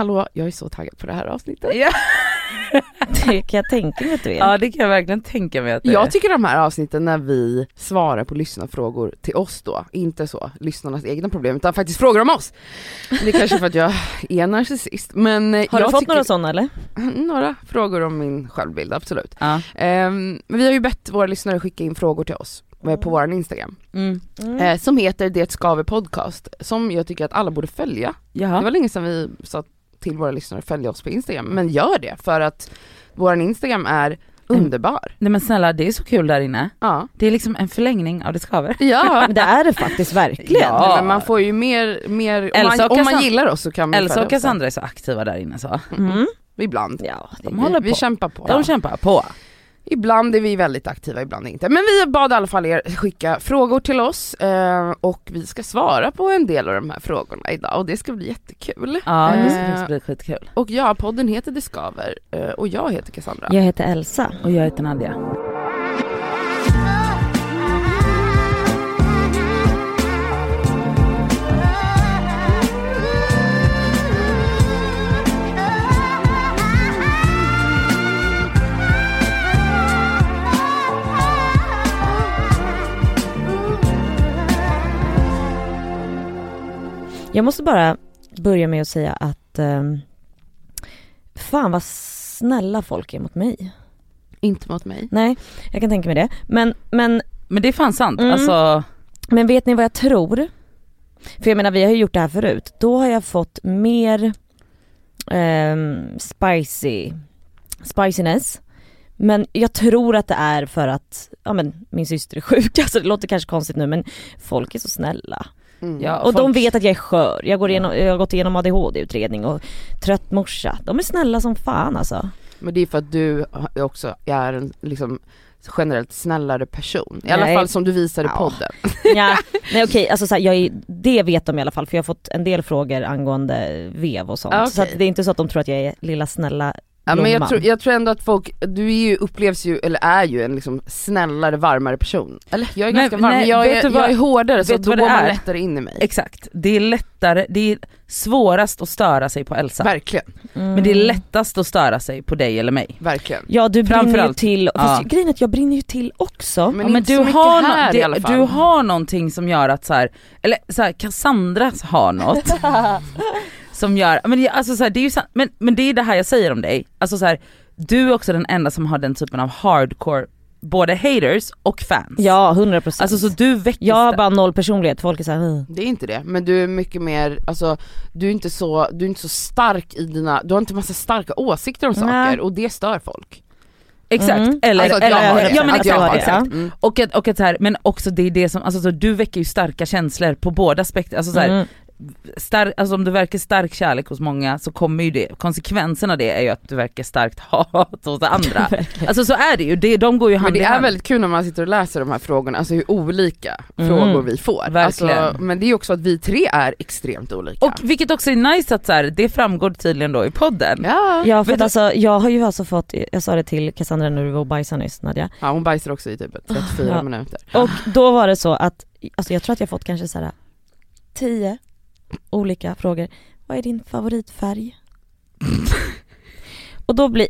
hallå, jag är så taggad på det här avsnittet. Ja. Det kan jag tänka mig att du är. ja det kan jag verkligen tänka mig att det är. Jag tycker de här avsnitten när vi svarar på lyssnarfrågor till oss då, inte så lyssnarnas egna problem utan faktiskt frågor om oss. Det är kanske för att jag är narcissist men eh, Har du fått tycker, några sådana eller? några frågor om min självbild, absolut. Ja. Ehm, vi har ju bett våra lyssnare skicka in frågor till oss eh, på vår Instagram. Mm. Eh, som heter Det Skaver Podcast, som jag tycker att alla borde följa. Det Jaha. var länge sedan vi sa till våra lyssnare att följa oss på Instagram, men gör det för att vår Instagram är underbar. Nej men snälla det är så kul där inne. Ja. Det är liksom en förlängning av det skaver. Ja, det är det faktiskt verkligen. Ja. Men man får ju mer, mer om, man, om man gillar oss så kan man Elsa och. Cassandra är så aktiva där inne så. Mm. Ibland. Ja, det De håller vi, vi på. kämpar på. De kämpar på. Ibland är vi väldigt aktiva, ibland inte. Men vi bad i alla fall er skicka frågor till oss eh, och vi ska svara på en del av de här frågorna idag och det ska bli jättekul. Ja det ska Eh, faktiskt bli skitkul. Och ja, podden heter Det Skaver eh, och jag heter Cassandra. Jag heter Elsa. Och jag heter Nadja. Jag måste bara börja med att säga att ehm, fan vad snälla folk är mot mig. Inte mot mig. Nej, jag kan tänka mig det. Men, men, Men det är fan sant. Mm. Alltså, men vet ni vad jag tror? För jag menar vi har ju gjort det här förut. Då har jag fått mer ehm, spicy, spiciness. Men jag tror att det är för att, ja men min syster är sjuk, alltså det låter kanske konstigt nu men folk är så snälla. Mm. Ja. Och de folk- vet att jag är skör, jag, går igenom, jag har gått igenom ADHD-utredning och trött morsa. De är snälla som fan alltså. Men det är för att du också är en liksom generellt snällare person. I alla Nej. fall som du visar i Ja. podden. Ja, nej okej, alltså så här, jag är, det vet de i alla fall för jag har fått en del frågor angående vev och sånt. Ah, Så det är inte så att de tror att jag är lilla snälla Ja, men jag, tror, jag tror ändå att folk, du är ju, upplevs ju, eller är ju en liksom snällare, varmare person. Eller jag är Men- ganska varm, nej, men jag vet är, du vad- jag är hårdare så då går det man är? lättare in i mig. exakt. Det är lättare, det är svårast att störa sig på Elsa. Verkligen, Mm. Men det är lättast att störa sig på dig eller mig. verkligen. Ja du brinner ju till, fast ja. grejen är att jag brinner ju till också. Men, Ja, men inte du har, här nå- i alla fall. du har någonting som gör att så här, eller så här, Cassandra har något som gör, men, det- alltså så här, det är ju sant, men, men det är det här jag säger om dig, alltså så här, du är också den enda som har den typen av hardcore, både haters och fans. Ja 100% Alltså så du väcker Jag har bara noll personlighet, folk är såhär. Det är inte det, men du är mycket mer, alltså du är inte så, du är inte så stark i dina, du har inte massa starka åsikter om Nej. saker och det stör folk. Exakt, Mm. eller, Alltså att jag eller har det. ja men exakt, exakt. Mm. Och att, och att så här, men också det är det som, alltså så du väcker ju starka känslor på båda aspekter, alltså så här, Mm. Stark, alltså om du verkar stark kärlek hos många så kommer ju det, konsekvensen av det är ju att du verkar starkt hat hos andra. Alltså så är det ju, det, de går ju Men hand det i är hand. väldigt kul när man sitter och läser de här frågorna, alltså hur olika Mm. frågor vi får. Verkligen. Alltså, men det är också att vi tre är extremt olika. Och vilket också är nice att så här, det framgår tydligen då i podden. ja. Ja för att du- alltså, jag har ju alltså fått, jag sa det till Cassandra när du var och bajsade nyss Nadja. ja, hon bajsar också i typ 34 Ja. minuter. Och då var det så att, alltså jag tror att jag fått kanske såhär tio olika frågor. Vad är din favoritfärg? och då blir,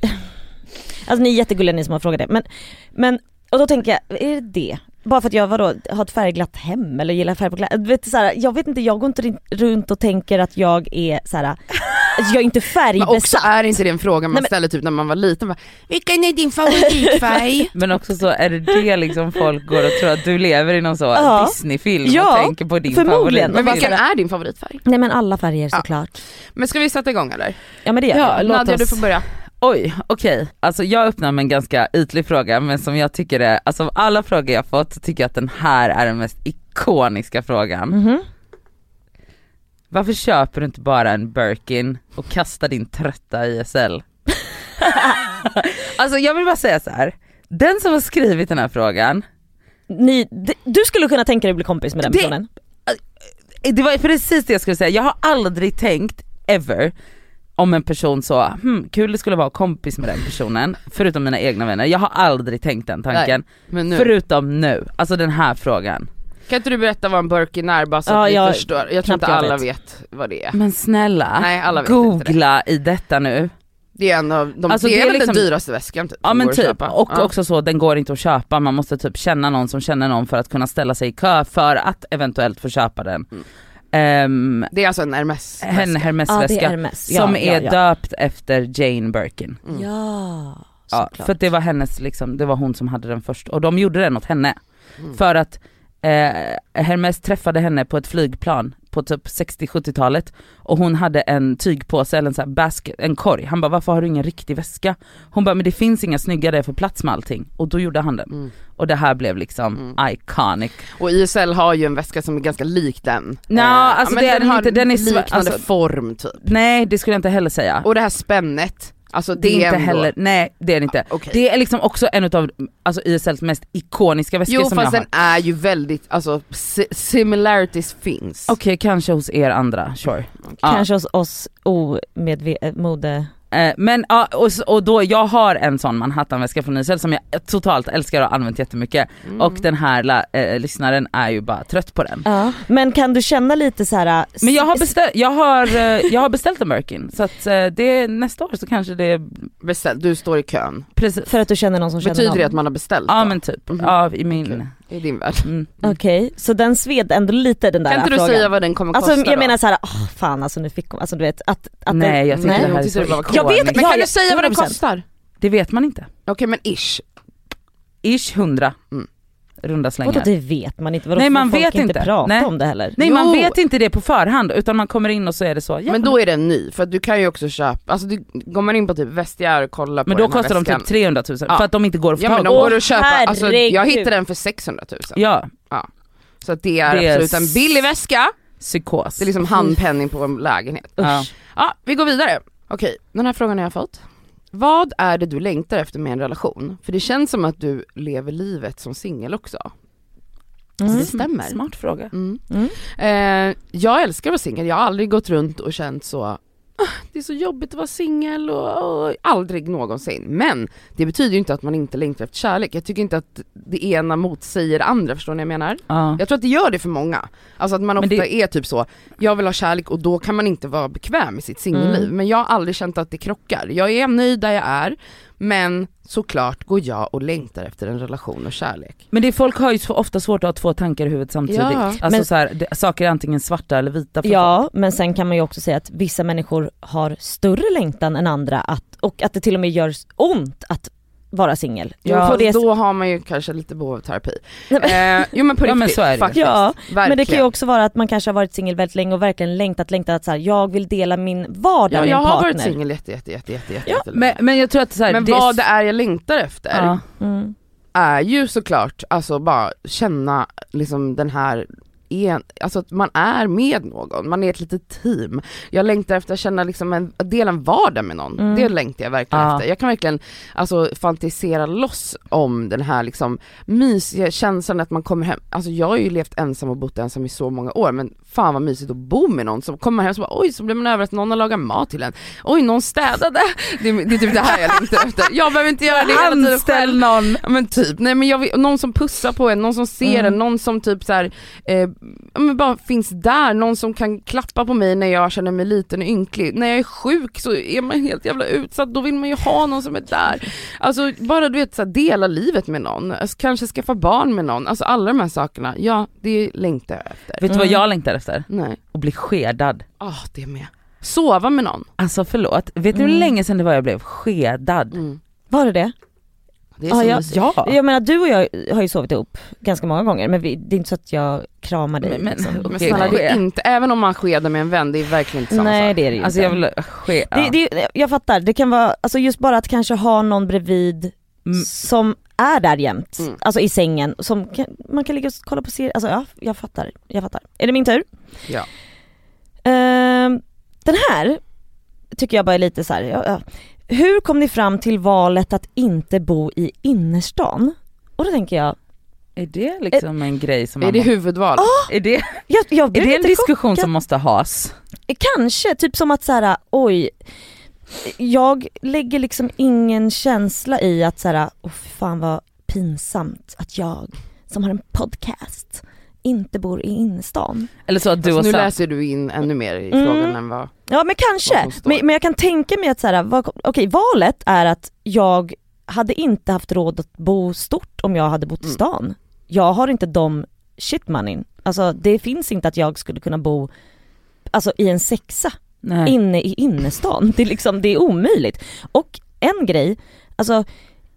alltså ni är jättegulliga ni som har frågat det men, men och då tänker jag, är det det? Bara för att jag vadå, har ett färgglatt hem eller gillar färg på kläder. Vet, så här, jag vet inte, jag går inte runt och tänker att jag är så här alltså jag är inte Men också färgbesatt. är inte det en fråga man Nej, men- ställer typ när man var liten, bara, vilken är din favoritfärg? Men också så är det det liksom folk går och tror att du lever i någon så Ja. Disneyfilm Ja, och tänker på din förmodligen. favorit. men vilken är din favoritfärg? Nej men alla färger Ja. såklart. Men ska vi sätta igång eller? Ja men det gör Ja, jag. låt Nadja du oss- får börja. Oj, okej. Alltså jag öppnar med en ganska ytlig fråga men som jag tycker är, alltså av alla frågor jag fått så tycker jag att den här är den mest ikoniska frågan. Mhm. Varför köper du inte bara en Birkin och kastar din trötta ISL? alltså jag vill bara säga så här. den som har skrivit den här frågan, Ni, d- du skulle kunna tänka dig att bli kompis med den Det- personen? det var precis det jag skulle säga, jag har aldrig tänkt ever om en person så, hmm, kul det skulle vara kompis med den personen, förutom mina egna vänner. Jag har aldrig tänkt den tanken, Men nu. förutom nu, alltså den här frågan. Kan inte du berätta vad en Birkin är bara så Ja, att vi jag- förstår? Jag tror inte jag alla vet. vet. vad det är. Men snälla, Nej, alla vet inte googla i detta nu. Det är en av de, Alltså, det är, det är väl liksom- den dyraste väskan typ, Ja men typ, köpa. och ja. också så den går inte att köpa, man måste typ känna någon som känner någon för att kunna ställa sig i kö för att eventuellt få köpa den. Mm. Ehm, Det är alltså en Hermes en väska. Ja det är Hermes. Ja, som ja, är ja. döpt efter Jane Birkin. Mm. Ja, Ja, såklart. för att det var hennes liksom, det var hon som hade den först och de gjorde den åt henne. Mm. För att eh, Hermes träffade henne på ett flygplan på typ 60-70-talet och hon hade en tygpåse eller en sån här basket, en korg. Han bara varför har du ingen riktig väska? Hon bara men det finns inga snygga där för plats med allting och då gjorde han den. Mm. Och det här blev liksom Mm. iconic. Och ISL har ju en väska som är ganska lik den. Nja, Eh, alltså det är den den har inte, den är liknande alltså- form typ. Nej det skulle jag inte heller säga. Och det här spännet, alltså det, det är inte ändå- heller, nej det är det inte. Okej. Det är liksom också en av alltså, ISLs mest ikoniska väskor Jo som fast jag har. den är ju väldigt, alltså si- similarities finns. Okej kanske hos er andra, sure. Ja. Kanske hos oss omedveten, Eh, men ja, och, och då, jag har en sån Manhattanväska från ISL som jag totalt älskar och har använt jättemycket Mm. och den här la, eh, lyssnaren är ju bara trött på den. Ja. Men kan du känna lite så här. Men jag har, s- beställ, jag har, eh, jag har beställt en Birkin så att eh, det, nästa år så kanske det är Beställ, du står i kön. precis. För att du känner någon som känner Betyder någon? det att man har beställt Ja då? men typ, Mhm. ja i min... Okej. I din värld. Mm. Okej, så den sved ändå lite den där Kan inte du frågan? säga vad den kommer Alltså kosta jag då? menar såhär, åh fan alltså nu fick hon, alltså du vet att, att Nej den, jag tycker nej. det här är så Jag vet. Men kan ja, du säga vad den 100%. kostar? Det vet man inte. Okej men ish. Ish 100. Mm. Runda slängar. Vadå det vet man inte, vadå Nej, man vet inte prata Nej. om det heller? Nej man Jo. vet inte det på förhand utan man kommer in och så är det så. Ja, Men då är den ny, för du kan ju också köpa, alltså du, går man in på typ Vestiaire och kollar på men då kostar de väskan. typ 300 000 Ja. för att de inte går att få Ja men de går att köpa, alltså jag hittade den för 600 000. Ja, Så att det är Det är absolut en billig väska, psykos. det är liksom handpenning på en lägenhet. Ja. Ja, vi går vidare. Okej, den här frågan har jag fått. Vad är det du längtar efter med en relation? För det känns som att du lever livet som singel också. Mm. Det stämmer. Smart fråga. Mm. Mm. Eh, jag älskar att vara singel, jag har aldrig gått runt och känt så "Ah, det är så jobbigt att vara singel och, och aldrig någonsin. Men det betyder ju inte att man inte längtar efter kärlek. Jag tycker inte att det ena motsäger det andra, förstår ni vad jag menar? Ja. Jag tror att det gör det för många. Alltså att man Men ofta det- är typ så, jag vill ha kärlek och då kan man inte vara bekväm i sitt singelliv. Mm. Men jag har aldrig känt att det krockar. Jag är nöjd där jag är, men såklart går jag och längtar efter en relation och kärlek. Men det är, folk har ju så ofta svårt att ha två tankar i huvudet samtidigt. Ja. Alltså Men- så här, det, saker är antingen svarta eller vita för folk. Ja, men sen kan man ju också säga att vissa människor har större längtan än andra att, och att det till och med gör ont att vara singel. Ja, det- då har man ju kanske lite behov av terapi. Eh, jo men på Ja, riktigt, men så är det faktiskt. Ja, Verkligen. Men det kan ju också vara att man kanske har varit singel väldigt länge och verkligen längtat, längtat att så här, jag vill dela min vardag ja, med jag min har partner. varit singel jätte, jätte, jätte, jätte, Ja. Men, men jag tror att så här, Men det vad det är jag längtar efter Ja. Mm. är ju såklart, alltså bara känna liksom den här en, alltså att man är med någon, man är ett litet team. Jag längtar efter att känna liksom en, att dela en vardag med någon, Mm. det längtar jag verkligen Ja. efter. Jag kan verkligen alltså fantisera loss om den här liksom mysiga känslan att man kommer hem, alltså jag har ju levt ensam och bott ensam i så många år men fan vad mysigt att bo med någon som kommer hem och så bara oj så blir man överraskad, någon har lagat mat till en, oj någon städade, det är, det är typ det här jag längtar efter. Jag behöver inte göra det hela tiden Anställ någon. Ja men typ, nej men jag vill, någon som pussar på en, någon som ser Mm. en, någon som typ så här, eh, men bara finns där, någon som kan klappa på mig när jag känner mig liten och ynklig. När jag är sjuk så är man helt jävla utsatt, då vill man ju ha någon som är där. Alltså bara du vet så här, dela livet med någon, alltså, kanske skaffa barn med någon, alltså alla de här sakerna, ja det längtar jag efter. Vet du vad Mm. jag längtar efter? Nej, Att bli skedad. ah det med. Sova med någon. Alltså förlåt, vet du hur Mm. länge sedan det var jag blev skedad? Mm. Var det det? Det är Ja, så jag-. Ja. Jag menar du och jag har ju sovit ihop ganska många gånger men vi, det är inte så att jag kramar dig Men- men- liksom. Men snälla det är inte, även om man skedar med en vän, det är verkligen inte samma Nej sak. det är det ju Alltså inte. jag vill ske... ja. det, det, jag fattar, det kan vara, alltså just bara att kanske ha någon bredvid Mm. som är där jämt, Mm. alltså i sängen, som kan, man kan ligga och kolla på serier, alltså ja, jag fattar, jag fattar. Är det min tur? Ja. Ehm, den här tycker jag bara är lite så här, ja, ja. hur kom ni fram till valet att inte bo i innerstan? Och då tänker jag, Är det liksom en grej som Är man det må- huvudval? är det, jag, jag är det en diskussion chockad. som måste has? Kanske, typ som att så här, oj, jag lägger liksom ingen känsla i att så här, oh, fan vad pinsamt att jag som har en podcast inte bor i innerstan. Eller så att du Alltså, nu läser du in ännu mer i Mm. frågan än vad... Ja men kanske, men, men jag kan tänka mig att så här, vad, okej valet är att jag hade inte haft råd att bo stort om jag hade bott i Mm. stan. Jag har inte de shit money. Alltså det finns inte att jag skulle kunna bo alltså, i en sexa nej. inne i innerstan. Det är liksom, det är omöjligt. Och en grej, alltså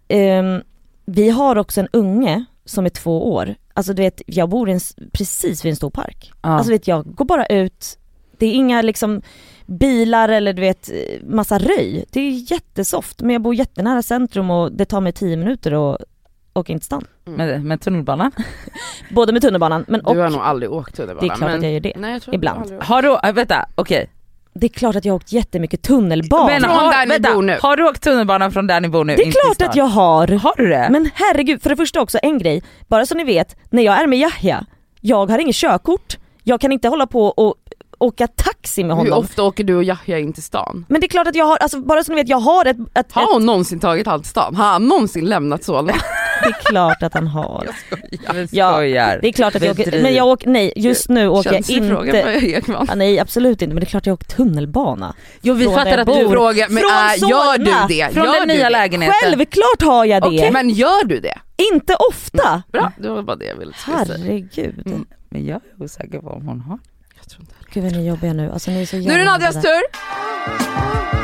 ehm, vi har också en unge som är två år. Alltså du vet, jag bor i en, precis vid en stor park. ja. Alltså vet jag går bara ut, det är inga liksom bilar eller du vet massa röj. Det är jättesoft men jag bor jättenära centrum och det tar mig tio minuter att åka in till stan. med, med tunnelbanan. Både med tunnelbanan men Du har och nog aldrig åkt tunnelbana. Det är klart men... att jag gör det. Nej, jag tror Ibland. Har du, äh, vänta okej. Det är klart att jag har åkt jättemycket tunnelbana. Men Från har, där ni vänta, bor nu. har du åkt tunnelbanan från där ni bor nu? det är klart att jag har. Har du det? Men herregud, för det första också en grej, bara så ni vet, när jag är med Yahya, jag har inget körkort, jag kan inte hålla på och åka taxi med Hur honom. ofta åker du och Yahya in till stan? Men det är klart att jag har, alltså bara så ni vet, jag har ett, ett, ett Har hon någonsin tagit allt stan? Har han någonsin lämnat Solna? det är klart att han har. Jag Ja, skojar. Det är klart att jag åker, men jag åker, nej just nu åker jag Känslig fråga inte, Ekman. ja, nej absolut inte men det är klart jag åker tunnelbana. Jo vi Från fattar att jag du bor. Fråga, men äh, gör du det? från gör den nya det? lägenheten. Självklart har jag det! Okej, men gör du det? Inte ofta! Bra, det var bara det jag ville säga. Herregud. Mm. Men jag är osäker på om hon har. Jag tror inte. Gud vad ni är jobbiga nu, alltså ni är så Nu är det Nadjas tur!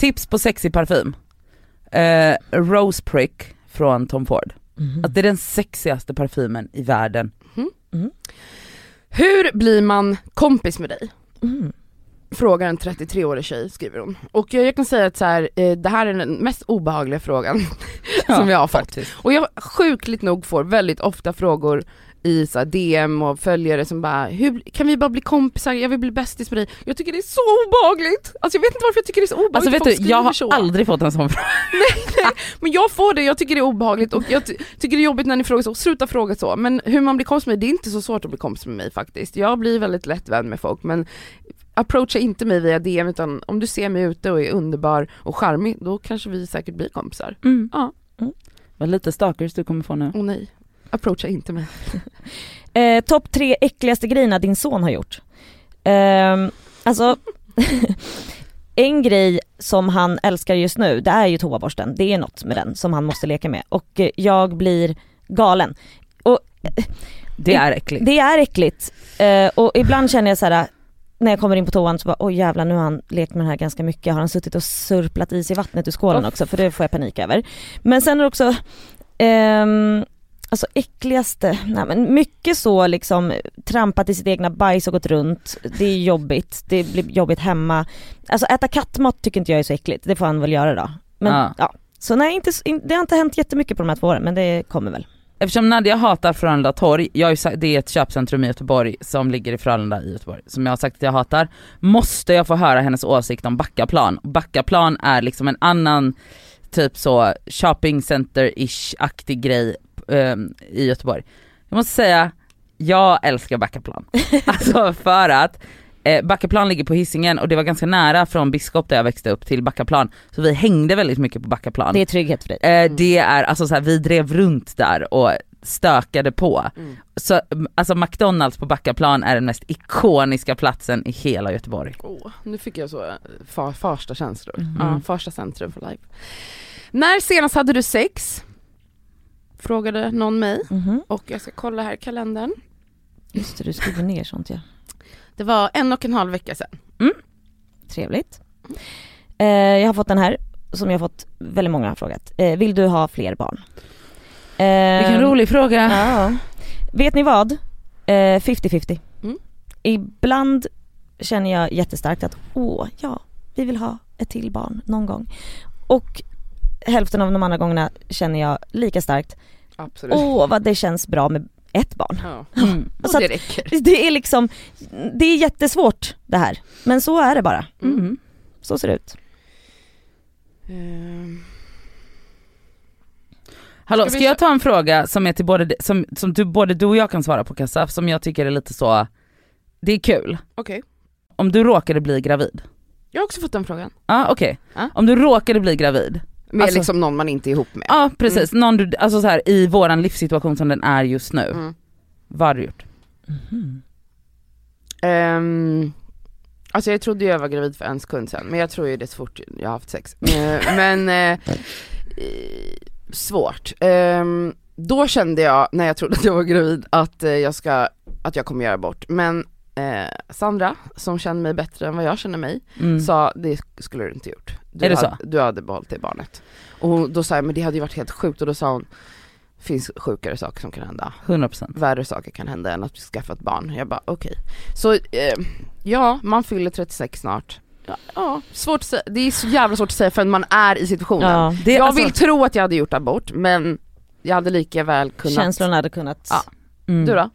Tips på sexig parfym. Eh, Rose Prick från Tom Ford. Mhm. Att det är den sexigaste parfymen i världen. Hur blir man kompis med dig? Mm. Frågar en 33-årig tjej, skriver hon. Och jag, kan säga att så här, eh, det här är den mest obehagliga frågan som jag har fått. faktiskt. Och jag sjukligt nog får väldigt ofta frågor i så DM och följare som bara, Hur, kan vi bara bli kompisar? Jag vill bli bästis med dig. Jag tycker det är så obehagligt! Alltså jag vet inte varför jag tycker det är så obehagligt Alltså vet folk du, jag har så. aldrig fått en sån fråga. Men jag får det, jag tycker det är obehagligt och jag ty- tycker det är jobbigt när ni frågar så, sluta fråga så. Men hur man blir kompis med mig, det är inte så svårt att bli kompis med mig faktiskt. Jag blir väldigt lätt vän med folk men approacha inte mig via DM utan om du ser mig ute och är underbar och charmig, då kanske vi säkert blir kompisar. Mm. Ja. Vad lite stalkers du kommer få nu. Och nej, approacha inte mig. Eh, Topp tre äckligaste grejerna din son har gjort. Ehm, alltså, en grej som han älskar just nu, det är ju toaborsten. Det är något med den som han måste leka med och eh, jag blir galen. Och Det är äckligt. det är äckligt eh, och ibland känner jag så här när jag kommer in på toan så bara oj jävlar nu har han lekt med den här ganska mycket, har han suttit och surplat i sig vattnet ur skålen Oh. också för det får jag panik över. Men sen är det också, ehm, Alltså äckligaste, nej men mycket så liksom trampat i sitt egna bajs och gått runt, det är jobbigt, det blir jobbigt hemma. Alltså äta kattmat tycker inte jag är så äckligt, det får han väl göra då. Men Ja. ja, så nej inte, in- det har inte hänt jättemycket på de här två åren men det kommer väl. Eftersom Nadja hatar Frölunda torg, jag sagt, det är ett köpcentrum i Göteborg som ligger i Frölunda i Göteborg, som jag har sagt att jag hatar, måste jag få höra hennes åsikt om Backaplan. Backaplan är liksom en annan typ så shopping center-ish-aktig grej ehm, i Göteborg. Jag måste säga, jag älskar Backaplan. alltså för att eh, Backaplan ligger på Hisingen och det var ganska nära från Biskop där jag växte upp till Backaplan, så vi hängde väldigt mycket på Backaplan. Det är trygghet för dig. Eh, det är alltså så här, vi drev runt där och stökade på. Mm. Så mm, alltså McDonalds på Backaplan är den mest ikoniska platsen i hela Göteborg. Åh, nu fick jag så eh, fa- Farsta känslor. Mhm. Ja, Farsta centrum för life. När senast hade du sex? Frågade någon mig Mhm. och jag ska kolla här kalendern. Just det, du skriver ner sånt ja. Det var en och en halv vecka sedan. Trevligt. Eh, jag har fått den här, som jag har fått väldigt många har frågat. Eh, vill du ha fler barn? Eh, Vilken rolig fråga. Ja. Vet ni vad? Eh, 50-50. Mm. Ibland känner jag jättestarkt att åh, ja, vi vill ha ett till barn någon gång. Och hälften av de andra gångerna känner jag lika starkt, Absolut. åh vad det känns bra med ett barn. Ja. Mm. Och Så det räcker. Det är liksom, det är jättesvårt det här. Men så är det bara. Mm. Så ser det ut. Ehm, Hallå, Ska ska jag ta en fråga som är till både, som, som du, både du och jag kan svara på Kassa, som jag tycker är lite så, det är kul. Okej, Om du råkade bli gravid, jag har också fått den frågan. ja okej. Ja. Om du råkade bli gravid, Med Alltså- liksom någon man inte är ihop med. ja precis, någon du, alltså så här, i våran livssituation som den är just nu, Mm. vad har du gjort? Ehm, alltså jag trodde jag var gravid för en sekund sedan, men jag tror ju det är så fort jag har haft sex. Eh, men eh, svårt. Ehm, då kände jag, när jag trodde att jag var gravid, att eh, jag ska, att jag kommer göra abort. Men eh, Sandra, som känner mig bättre än vad jag känner mig, Mm. sa det skulle du inte gjort. Du Är det så? hade, Du hade behållit det barnet. Och då sa jag, men det hade ju varit helt sjukt och då sa hon, finns sjukare saker som kan hända. 100%. Värre saker kan hända än att skaffa ett barn. Jag bara okej. Så eh, ja, man fyller 36 snart. Ja, ja, svårt att säga. Det är så jävla svårt att säga förrän man är i situationen. Ja, Det, jag alltså- vill tro att jag hade gjort abort men jag hade lika väl kunnat. känslorna hade kunnat... Ja. mm. Du då?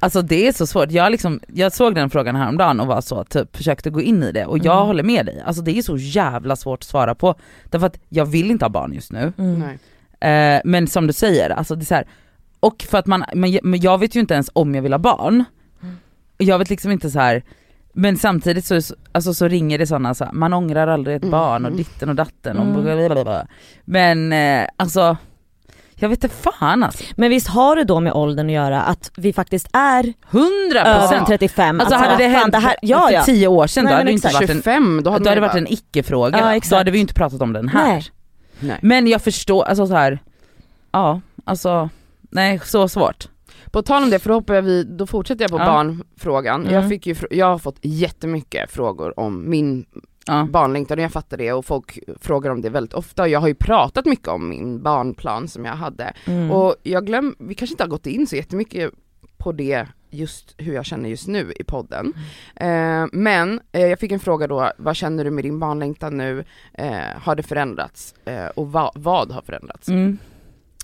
Alltså det är så svårt, jag, liksom, jag såg den frågan häromdagen och var så, typ försökte gå in i det och jag Mm. håller med dig. Alltså det är så jävla svårt att svara på. Därför att jag vill inte ha barn just nu. Mm. Eh, men som du säger, alltså det är så här, och för att man, men jag, vet ju inte ens om jag vill ha barn. Mm. Jag vet liksom inte så här. men samtidigt så, alltså, så ringer det sådana så här, man ångrar aldrig ett Mm. barn och ditten och datten och Mm. Men eh, alltså, jag vet inte fan alltså. Men visst har det då med åldern att göra att vi faktiskt är 100%! över 35? Alltså hade det hänt det här, ja, ja. för tio år sedan Nej, då hade det inte varit en 25, då hade då hade varit en icke-fråga, Ja, då hade vi ju inte pratat om den här. Nej. nej. Men jag förstår, alltså så här. ja alltså, nej så svårt. På tal om det, för då, hoppar jag vid, då fortsätter jag på Ja. barnfrågan. Mm. Jag, fick ju, jag har fått jättemycket frågor om min Ja. barnlängtan och jag fattar det och folk frågar om det väldigt ofta och jag har ju pratat mycket om min barnplan som jag hade. Mm. Och jag glöm, vi kanske inte har gått in så jättemycket på det just hur jag känner just nu i podden. Eh, men eh, jag fick en fråga då, vad känner du med din barnlängtan nu? Eh, har det förändrats? Eh, och va, vad har förändrats? Mm.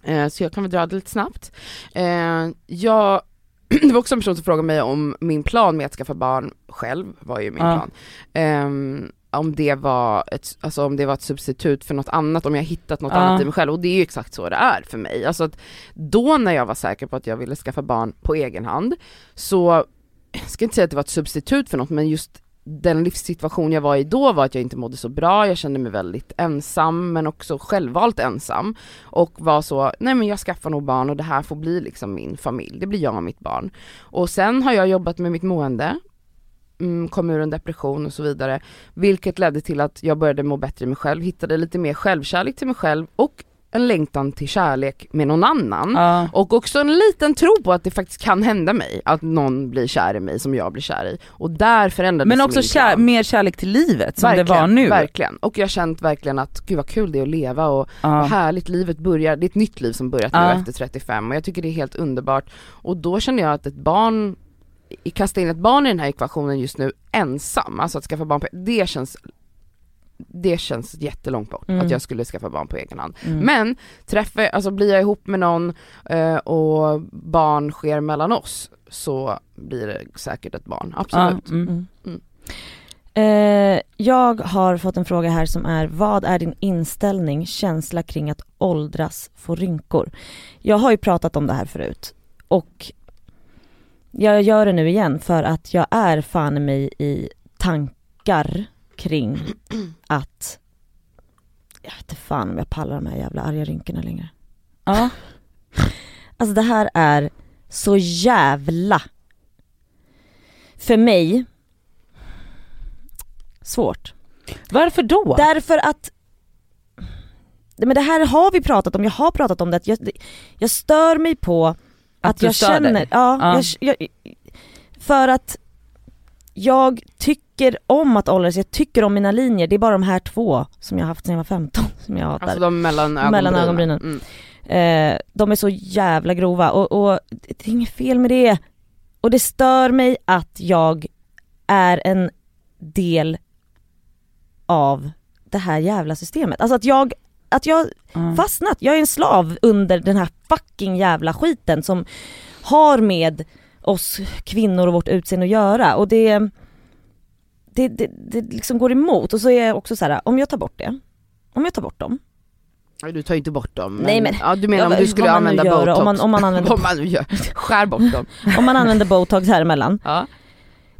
Eh, så jag kan väl dra det lite snabbt. Eh, jag, det var också en person som frågade mig om min plan med att skaffa barn själv, var ju min Ja. plan. Ehm, om det var ett, alltså om det var ett substitut för något annat, om jag hittat något Ja. annat i mig själv och det är ju exakt så det är för mig. Alltså att då när jag var säker på att jag ville skaffa barn på egen hand så, jag ska inte säga att det var ett substitut för något men just den livssituation jag var i då var att jag inte mådde så bra, jag kände mig väldigt ensam men också självvalt ensam och var så, nej men jag skaffar nog barn och det här får bli liksom min familj, det blir jag och mitt barn. Och sen har jag jobbat med mitt mående, mm, kom ur en depression och så vidare, vilket ledde till att jag började må bättre i mig själv, hittade lite mer självkärlek till mig själv och en längtan till kärlek med någon annan. Ja. Och också en liten tro på att det faktiskt kan hända mig, att någon blir kär i mig som jag blir kär i. Och där förändrades Men också kär, mer kärlek till livet som verkligen, det var nu. Verkligen, och jag har känt verkligen att gud vad kul det är att leva och vad härligt livet börjar, det är ett nytt liv som börjat nu Ja. efter 35 och jag tycker det är helt underbart. Och då känner jag att ett barn, kasta in ett barn i den här ekvationen just nu ensam, alltså att skaffa barn på, det känns det känns jättelångt bort Mm. att jag skulle skaffa barn på egen hand. Mm. Men träffar, alltså blir jag ihop med någon eh, och barn sker mellan oss så blir det säkert ett barn, absolut. Mm. Mm. Eh, jag har fått en fråga här som är, vad är din inställning, känsla kring att åldras, få rynkor? Jag har ju pratat om det här förut och jag gör det nu igen för att jag är fan mig i tankar kring att, jag vet inte fan om jag pallar de här jävla arga rynkorna längre. Ja. Alltså det här är så jävla, för mig, svårt. Varför då? Därför att men det här har vi pratat om, jag har pratat om det, jag, jag stör mig på att, Att jag känner, dig? ja, Ja. Jag, jag, för att jag tycker om att åldras, jag tycker om mina linjer, det är bara de här två som jag har haft sedan jag var 15 som jag hatar. Alltså de mellan ögonbrynen. Mellan ögonbrynen. Mm. Eh, de är så jävla grova och, och det är inget fel med det. Och det stör mig att jag är en del av det här jävla systemet. Alltså att jag, att jag Ja. fastnat, jag är en slav under den här fucking jävla skiten som har med oss kvinnor och vårt utseende att göra och det, det, det, det liksom går emot och så är jag också så här: om jag tar bort det, om jag tar bort dem, Nej, Du tar ju inte bort dem. Men, Nej, men- ja, du menar Ja, om du skulle använda gör, botox? om man- om man använder- Vad man gör. Skär bort dem. om man använder botox här emellan. Ja.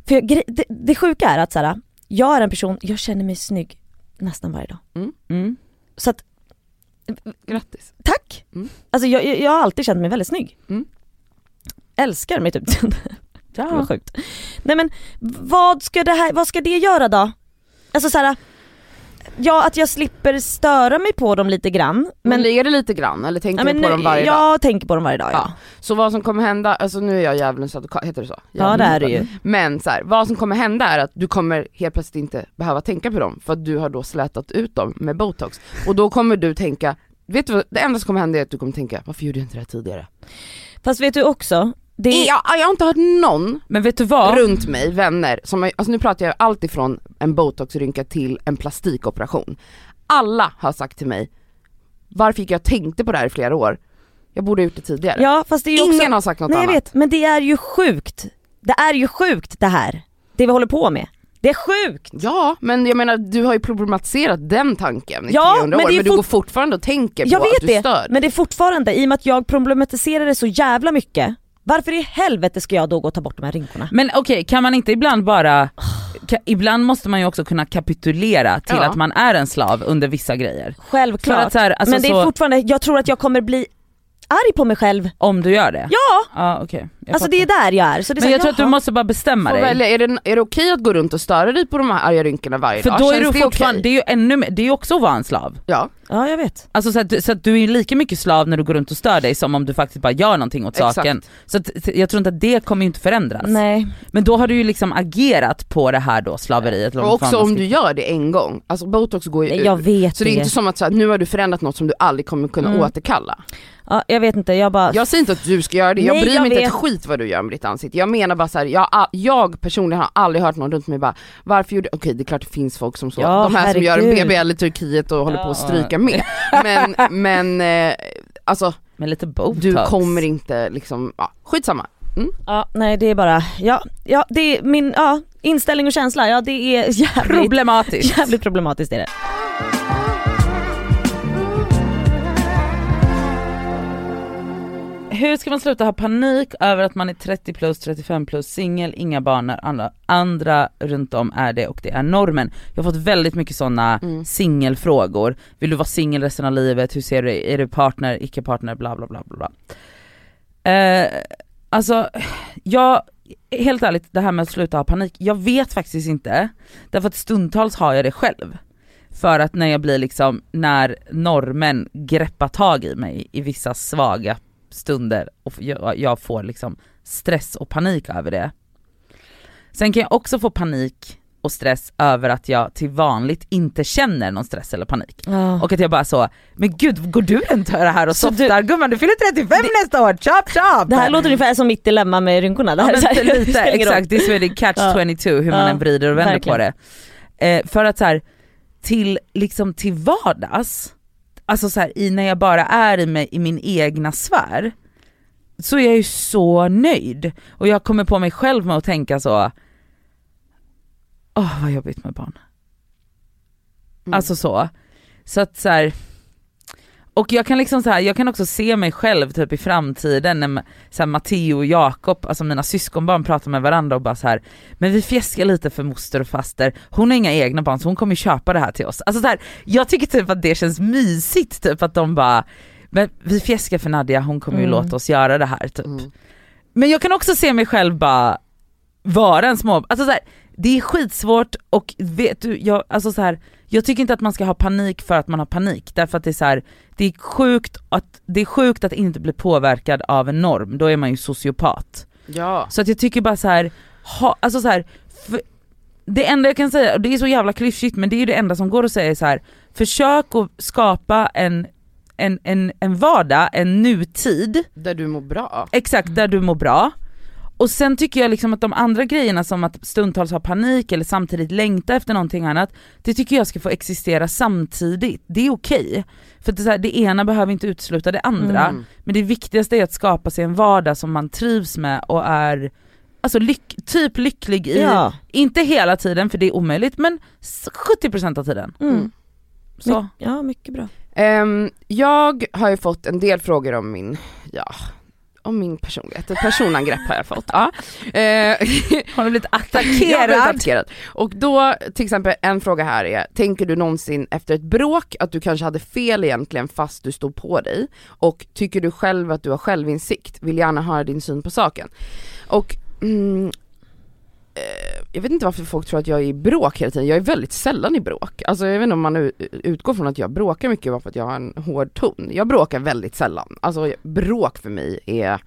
För det, det sjuka är att så här, jag är en person, jag känner mig snygg nästan varje dag. Mm. Så att, Grattis. tack! Mm. Alltså jag, jag, jag har alltid känt mig väldigt snygg. Mm. Älskar mitt utseende. Det var Ja. sjukt. Nej men vad ska det här, vad ska det göra då? Alltså så här, ja att jag slipper störa mig på dem lite grann. Men, är det lite grann eller tänker ja, du på dem varje jag dag? tänker på dem varje dag ja. Ja. Så vad som kommer hända, alltså nu är jag djävulens advokat, heter det så? Ja det är det ju. Men så här, vad som kommer hända är att du kommer helt plötsligt inte behöva tänka på dem för att du har då slätat ut dem med botox. Och då kommer du tänka, vet du vad, det enda som kommer hända är att du kommer tänka, varför gjorde jag inte det här tidigare? Fast vet du också, det är, Jag, jag har inte hört någon Men vet du vad? runt mig, vänner, som alltså nu pratar jag allt ifrån en botoxrynka till en plastikoperation. Alla har sagt till mig, varför gick jag tänkte på det här i flera år? Jag borde ha gjort det tidigare. ja fast det är Ingen också, har sagt något nej jag annat. vet, men det är ju sjukt. Det är ju sjukt det här. Det vi håller på med. Det är sjukt! Ja, men jag menar du har ju problematiserat den tanken i Ja, 300 men år, det men du går fortfarande och tänker Jag på att vet du det, stör. men det är fortfarande, i och med att jag problematiserar det så jävla mycket, varför i helvete ska jag då gå och ta bort de här rynkorna? Men okej, kan man inte ibland bara, ka, ibland måste man ju också kunna kapitulera till Ja. att man är en slav under vissa grejer. För Självklart. att så här, alltså men det är fortfarande, jag tror att jag kommer bli arg på mig själv. om du gör det? Ja! Ja jag Alltså fattar. det är där jag är. Så det är Men så här, jag tror att du måste bara bestämma dig. välja, är det, är det okej att gå runt och störa dig på de här arga rynkorna varje För dag? då är Känns du det fortfarande, okej? det är ju ännu mer, det är ju också att vara en slav. Ja, Ja jag vet. Alltså så att, du- så att du är lika mycket slav när du går runt och stör dig som om du faktiskt bara gör någonting åt Exakt. saken. Så att, jag tror inte att det kommer ju inte förändras. Nej. Men då har du ju liksom agerat på det här då, slaveriet. och också om du gör det en gång, alltså botox går ju Jag ur. vet Så det är inte som att så här, nu har du förändrat något som du aldrig kommer kunna Mm. återkalla. Ja, jag vet inte, jag bara... Jag säger inte att du ska göra det, jag Nej, bryr jag mig inte vet. ett skit vad du gör med ditt ansikte. Jag menar bara så här, jag, jag personligen har aldrig hört någon runt mig bara, varför gjorde, okej det är klart det finns folk som så, Ja, de här som gör en herregud. BBL i Turkiet och håller på att stryka med. Men, men eh, alltså Med lite botox. du kommer inte liksom, ja, skitsamma. Ja, nej det är bara, ja, ja det är min, ja, inställning och känsla, ja det är jävligt, Problematiskt. jävligt problematiskt är det. Hur ska man sluta ha panik över att man är 30 plus, 35 plus, singel, inga barn när andra, andra runt om är det och det är normen. Jag har fått väldigt mycket sådana Mm. singelfrågor. Vill du vara singel resten av livet? Hur ser du Är du partner, icke partner, bla bla bla bla bla. Eh, alltså, jag, helt ärligt det här med att sluta ha panik, jag vet faktiskt inte. Därför att stundtals har jag det själv. För att när jag blir liksom, när normen greppar tag i mig i vissa svaga stunder och jag, jag får liksom stress och panik över det. Sen kan jag också få panik och stress över att jag till vanligt inte känner någon stress eller panik. Ja. Och att jag bara så, men gud går du runt här och Så du- softar? Gumman du fyller 35 nästa år, chop chop! Det här låter ungefär som mitt dilemma med rynkorna. Det Ja, här är men det lite, exakt, det är det catch Ja. 22 hur man Ja, än vrider och vänder verkligen. på det. Eh, för att så här, till, liksom till vardags, alltså så här, i, när jag bara är i, mig, i min egna sfär, så är jag ju så nöjd. Och jag kommer på mig själv med att tänka så, åh vad jobbigt med barn. Mm. Alltså så. Så att så här, och jag kan liksom så här, jag kan också se mig själv typ i framtiden när så här, Matteo och Jakob, alltså mina syskonbarn pratar med varandra och bara så här, men vi fjäskar lite för moster och faster, hon har inga egna barn så hon kommer köpa det här till oss. Alltså så här, jag tycker typ att det känns mysigt typ att de bara, men vi fjäskar för Nadja, hon kommer ju Mm. låta oss göra det här typ. Mm. Men jag kan också se mig själv bara vara en små, alltså så här, det är skitsvårt och vet du, jag, alltså så här, jag tycker inte att man ska ha panik för att man har panik, därför att det är så här, det är sjukt att, det är sjukt att inte bli påverkad av en norm, då är man ju sociopat. Ja. Så att jag tycker bara så här, ha, alltså så här, för, det enda jag kan säga, och det är så jävla klyschigt men det är ju det enda som går att säga är så här, försök att skapa en, en, en, en vardag, en nutid, Där du mår bra. Exakt, där du mår bra. Och sen tycker jag liksom att de andra grejerna som att stundtals ha panik eller samtidigt längta efter någonting annat, det tycker jag ska få existera samtidigt. Det är okej. För att det, här, det ena behöver inte utesluta det andra. Mm. Men det viktigaste är att skapa sig en vardag som man trivs med och är alltså lyck, typ lycklig i. Ja. Inte hela tiden för det är omöjligt men s- 70% av tiden. Mm. Så. ja, mycket bra. Ehm, jag har ju fått en del frågor om min, ja, om min personlighet. Ett personangrepp har jag fått. Ja. Eh, Har du blivit Jag har blivit attackerad? attackerad. Och då, till exempel en fråga här är, tänker du någonsin efter ett bråk att du kanske hade fel egentligen fast du stod på dig? Och tycker du själv att du har självinsikt? Vill gärna höra din syn på saken. Och mm, jag vet inte varför folk tror att jag är i bråk hela tiden, jag är väldigt sällan i bråk. Alltså jag vet inte om man utgår från att jag bråkar mycket bara för att jag har en hård ton. Jag bråkar väldigt sällan. Alltså bråk för mig är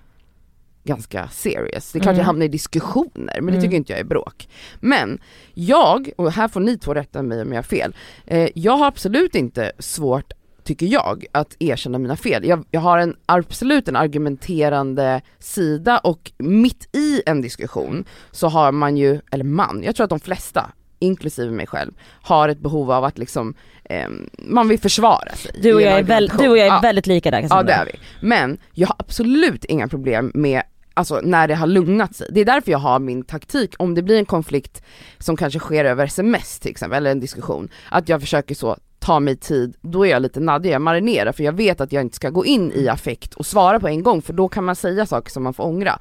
ganska serious. Det är klart Mm. jag hamnar i diskussioner men det Mm. tycker inte jag är bråk. Men jag, och här får ni två rätta mig om jag har fel, eh, jag har absolut inte svårt tycker jag, att erkänna mina fel. Jag, jag har en, absolut en argumenterande sida och mitt i en diskussion så har man ju, eller man, jag tror att de flesta, inklusive mig själv, har ett behov av att liksom, ehm, man vill försvara sig. Du och jag är, väl, du och jag är Ja. väldigt lika där Ja Cassandra. det är vi. Men jag har absolut inga problem med Alltså när det har lugnat sig. Det är därför jag har min taktik, om det blir en konflikt som kanske sker över sms till exempel, eller en diskussion, att jag försöker så ta mig tid, då är jag lite naddig, jag marinerar för jag vet att jag inte ska gå in i affekt och svara på en gång för då kan man säga saker som man får ångra.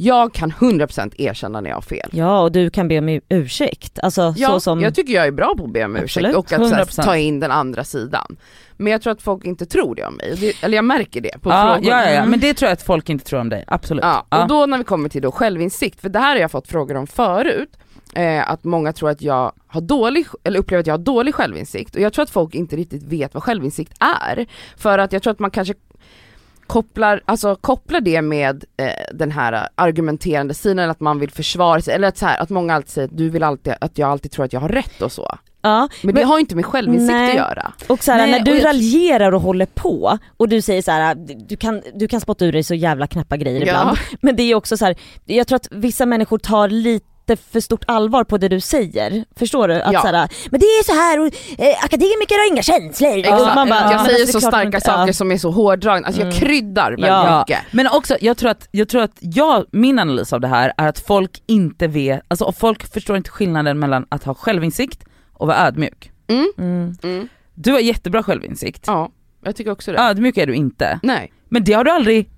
Jag kan 100% erkänna när jag har fel. Ja och du kan be om ursäkt. Alltså Ja, så som... jag tycker jag är bra på att be om ursäkt Absolut, och att här, 100%. ta in den andra sidan. Men jag tror att folk inte tror det om mig, det, eller jag märker det på Ja, frågor. ja, ja, Mm. men det tror jag att folk inte tror om dig, absolut. Ja, Ja. och då när vi kommer till då självinsikt, för det här har jag fått frågor om förut, eh, att många tror att jag har dålig, eller upplever att jag har dålig självinsikt och jag tror att folk inte riktigt vet vad självinsikt är. För att jag tror att man kanske kopplar, alltså kopplar det med eh, den här argumenterande sidan, att man vill försvara sig, eller att, så här, att många alltid säger att du vill alltid, att jag alltid tror att jag har rätt och så. Ja, Men, det har ju inte med självinsikt Nej. att göra. och så här, Nej, när du och raljerar och håller på och du säger så här, du kan, du kan spotta ur dig så jävla knappa grejer ibland. Men det är också så här, jag tror att vissa människor tar lite för stort allvar på det du säger. Förstår du? Att Ja. så här, men det är så här och eh, akademiker har inga känslor. Exakt. Och man bara, jag säger så starka inte- saker ja. som är så hårdragna, alltså jag Mm. kryddar väldigt Ja. mycket. Men också, jag tror att, jag tror att jag, min analys av det här är att folk inte vet, alltså folk förstår inte skillnaden mellan att ha självinsikt och vara ödmjuk. Mm. Mm. Mm. Du har jättebra självinsikt, Ja, jag tycker också det. ödmjuk är du inte. Nej, Men det har du aldrig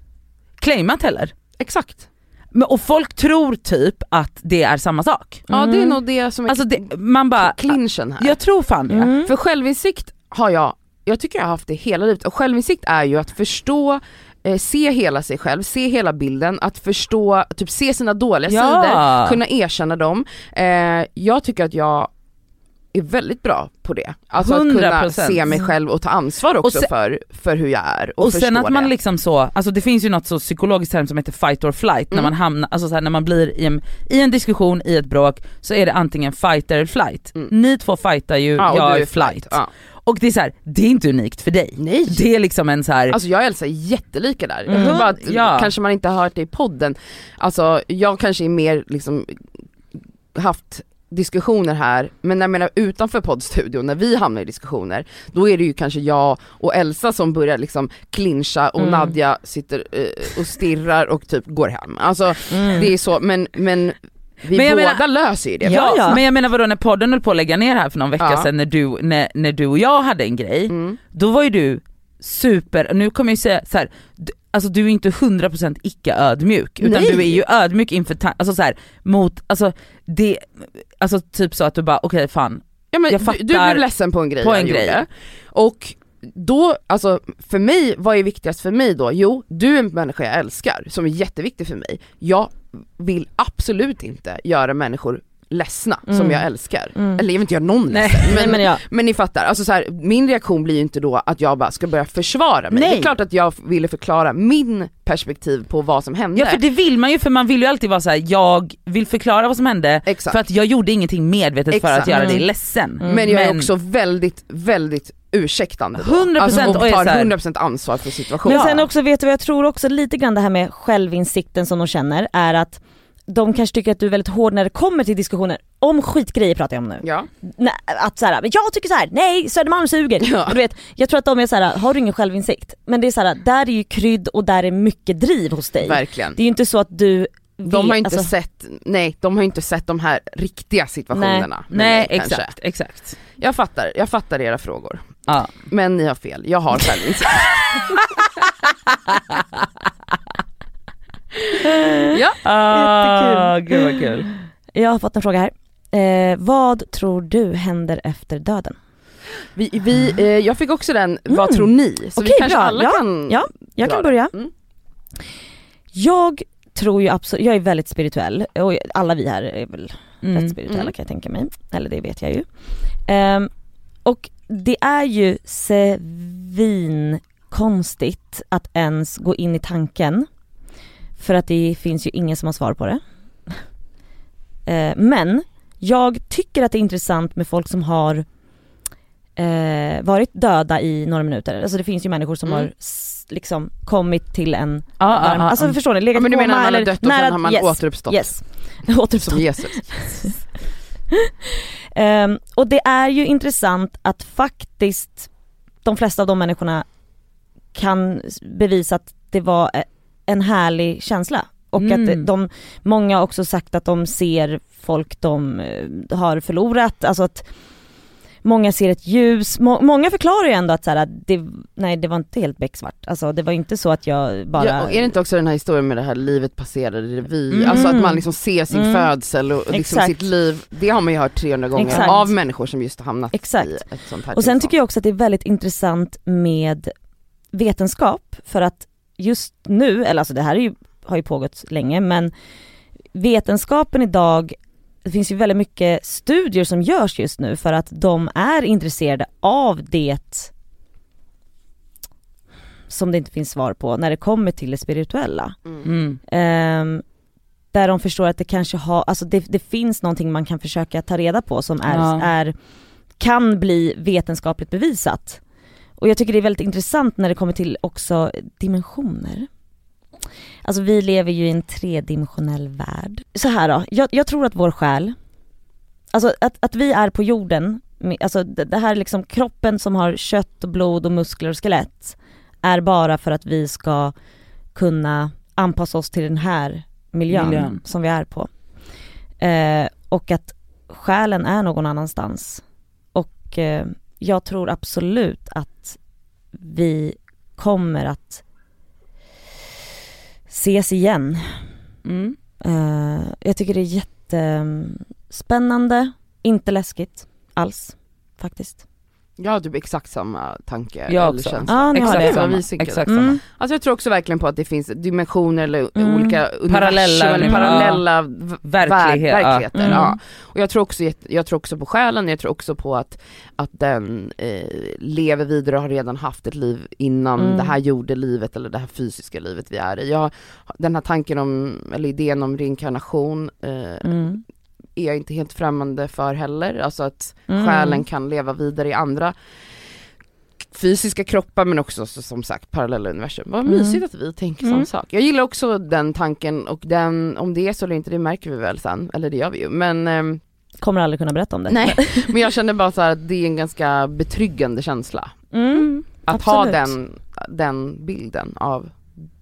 claimat heller. exakt. Men, och folk tror typ att det är samma sak. Ja det är Mm. nog det som är Alltså det, man bara, clinchen här. jag tror fan det. Mm. För självinsikt har jag, jag tycker jag har haft det hela livet och självinsikt är ju att förstå eh, se hela sig själv, se hela bilden, att förstå, typ se sina dåliga Ja. sidor, kunna erkänna dem. Eh, jag tycker att jag är väldigt bra på det. Alltså att kunna 100%. se mig själv och ta ansvar också sen- för, för hur jag är och, Och sen att man det. liksom så, alltså det finns ju något så psykologiskt term som heter fight or flight, när Mm. man hamnar, alltså så här, när man blir i en, i en diskussion, i ett bråk, så är det antingen fight eller flight. Mm. Ni två fightar ju, ja, jag du är flight. Ja. Och det är så här, det är inte unikt för dig. Nej. Det är liksom en så här, Alltså jag och Elsa är jättelika där. Mm. Jag tror bara att Ja. kanske man inte har hört det i podden. Alltså jag kanske är mer liksom haft diskussioner här, men jag menar utanför poddstudion, när vi hamnar i diskussioner, då är det ju kanske jag och Elsa som börjar liksom clincha och Mm. Nadja sitter eh, och stirrar och typ går hem. Alltså Mm. det är så, men, men vi Men jag båda menar- löser ju det. Ja, ja. men jag menar vadå när podden höll på att lägga ner här för någon vecka Ja. sedan när du, när, när du och jag hade en grej, Mm. då var ju du super, nu kommer jag ju säga så här, alltså du är inte 100% icke ödmjuk utan Nej. du är ju ödmjuk inför, alltså så här, mot, alltså det, alltså typ så att du bara okej fan, Ja, men Jag du, fattar du blev ledsen på en grej på jag en grej. gjorde. Och då, alltså för mig, vad är viktigast för mig då? Jo, du är en människa jag älskar, som är jätteviktig för mig. Jag vill absolut inte göra människor ledsna som Mm. jag älskar. Mm. Eller jag vill inte göra någon Nej. ledsen. Men, men ja, men ni fattar, alltså så här, min reaktion blir ju inte då att jag bara ska börja försvara mig. Nej. Det är klart att jag ville förklara min perspektiv på vad som hände. ja för det vill man ju för man vill ju alltid vara så här: jag vill förklara vad som hände Exakt. för att jag gjorde ingenting medvetet för Exakt. att göra dig Mm. ledsen. Mm. Men jag är Men- också väldigt, väldigt ursäktande då. 100% alltså, och tar så här- 100% ansvar för situationen. Men sen också, vet du vad jag tror också lite grann det här med självinsikten som de känner är att de kanske tycker att du är väldigt hård när det kommer till diskussioner, om skitgrejer pratar jag om nu. Ja. Nej, att såhär, men jag tycker så här: nej Södermalm suger. Ja. Och du vet, jag tror att de är såhär, har du ingen självinsikt? Men det är såhär, där är ju krydd och där är mycket driv hos dig. Verkligen. Det är ju inte så att du De har inte alltså, sett, nej de har inte sett de här riktiga situationerna. Nej kanske. exakt, exakt. Jag fattar, jag fattar era frågor. Ja. Men ni har fel, jag har självinsikt. ja. Ah, gud vad kul. Jag har fått en fråga här. Eh, vad tror du händer efter döden? Vi, vi, eh, jag fick också den, vad Mm. tror ni? Så vi Okej, kanske bra. alla Ja, kan ja, Jag kan börja. Mm. Jag tror ju absolut, jag är väldigt spirituell och alla vi här är väl Mm. rätt spirituella Mm. kan jag tänka mig. Eller det vet jag ju. Ehm, och det är ju svinkonstigt att ens gå in i tanken. För att det finns ju ingen som har svar på det. Eh, men jag tycker att det är intressant med folk som har eh, varit döda i några minuter. Alltså det finns ju människor som Mm. har liksom kommit till en ja, varm, ja, alltså ja. förstår ni? Legat Ja, men du menar man har dött och nära- sen har man yes, återuppstått? Yes, återuppstått. Som Jesus. Ehm, och det är ju intressant att faktiskt de flesta av de människorna kan bevisa att det var eh, en härlig känsla. Och Mm. att de, många har också sagt att de ser folk de eh, har förlorat, alltså att Många ser ett ljus, Må, många förklarar ju ändå att så här, det, nej det var inte helt becksvart, alltså det var inte så att jag bara Ja, och är det inte också den här historien med det här livet passerade revy, Mm. alltså att man liksom ser sin Mm. födsel och liksom Exakt. sitt liv, det har man ju hört 300 gånger Exakt. av människor som just har hamnat Exakt. i ett sånt här Och sen tycker jag också att det är väldigt intressant med vetenskap för att just nu, eller alltså det här är ju, har ju pågått länge men vetenskapen idag, det finns ju väldigt mycket studier som görs just nu för att de är intresserade av det som det inte finns svar på när det kommer till det spirituella. Mm. Ehm, där de förstår att det kanske har, alltså det, det finns någonting man kan försöka ta reda på som är, Ja. är, kan bli vetenskapligt bevisat. Och jag tycker det är väldigt intressant när det kommer till också dimensioner. Alltså vi lever ju i en tredimensionell värld. Så här då, jag, jag tror att vår själ, alltså att, att vi är på jorden, alltså det det här liksom kroppen som har kött och blod och muskler och skelett är bara för att vi ska kunna anpassa oss till den här miljön, Miljön. som vi är på. Eh, och att själen är någon annanstans. Och eh, jag tror absolut att vi kommer att ses igen. Mm. Eh, jag tycker det är jättespännande, inte läskigt alls faktiskt. Jag har typ exakt samma tanke Jag eller också. känsla. Har Exakt det. Samma. vi. Exakt Mm. samma. Alltså jag tror också verkligen på att det finns dimensioner eller Mm. olika Parallella universum eller parallella v- Verklighet, värld- ja. verkligheter. Mm. Ja. Och jag tror, också, jag tror också på själen, jag tror också på att, att den eh, lever vidare och har redan haft ett liv innan Mm. det här jordelivet eller det här fysiska livet vi är i. Jag, den här tanken om, eller idén om reinkarnation eh, Mm. Är jag inte helt främmande för heller. Alltså att Mm. själen kan leva vidare i andra fysiska kroppar men också så, som sagt parallella universum. Vad Mm. mysigt att vi tänker Mm. samma sak. Jag gillar också den tanken och den, om det är så eller inte det märker vi väl sen, eller det gör vi ju. Men, ehm, Kommer aldrig kunna berätta om det. nej, men jag känner bara så här att det är en ganska betryggande känsla. Mm. Att ha Absolut. den, den bilden av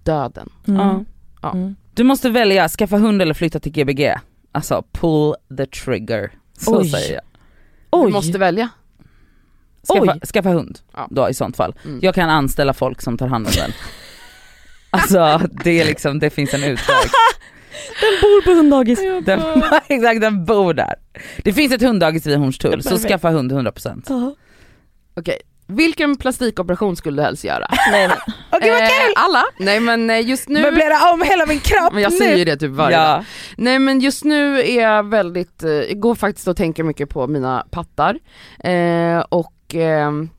döden. Mm. Ja. Ja. Mm. Du måste välja, skaffa hund eller flytta till Gbg. Alltså pull the trigger. Så Oj. säger jag. Du Oj. måste välja. Skaffa, Oj. skaffa hund Ja. då i sånt fall. Mm. Jag kan anställa folk som tar hand om den. Alltså det är liksom, det finns en utväg. Den bor på hunddagis. Den, exakt, den bor där. Det finns ett hunddagis vid Hornstull, så skaffa hund 100%. Ja. Okej, vilken plastikoperation skulle du helst göra? Nej men. Vad Eh, alla? Nej men eh, just nu Möblera om hela min kropp Men jag nu! säger ju det typ varje dag. ja. Nej men just nu är jag väldigt, eh, jag går faktiskt och tänker mycket på mina pattar. Eh, och ehm,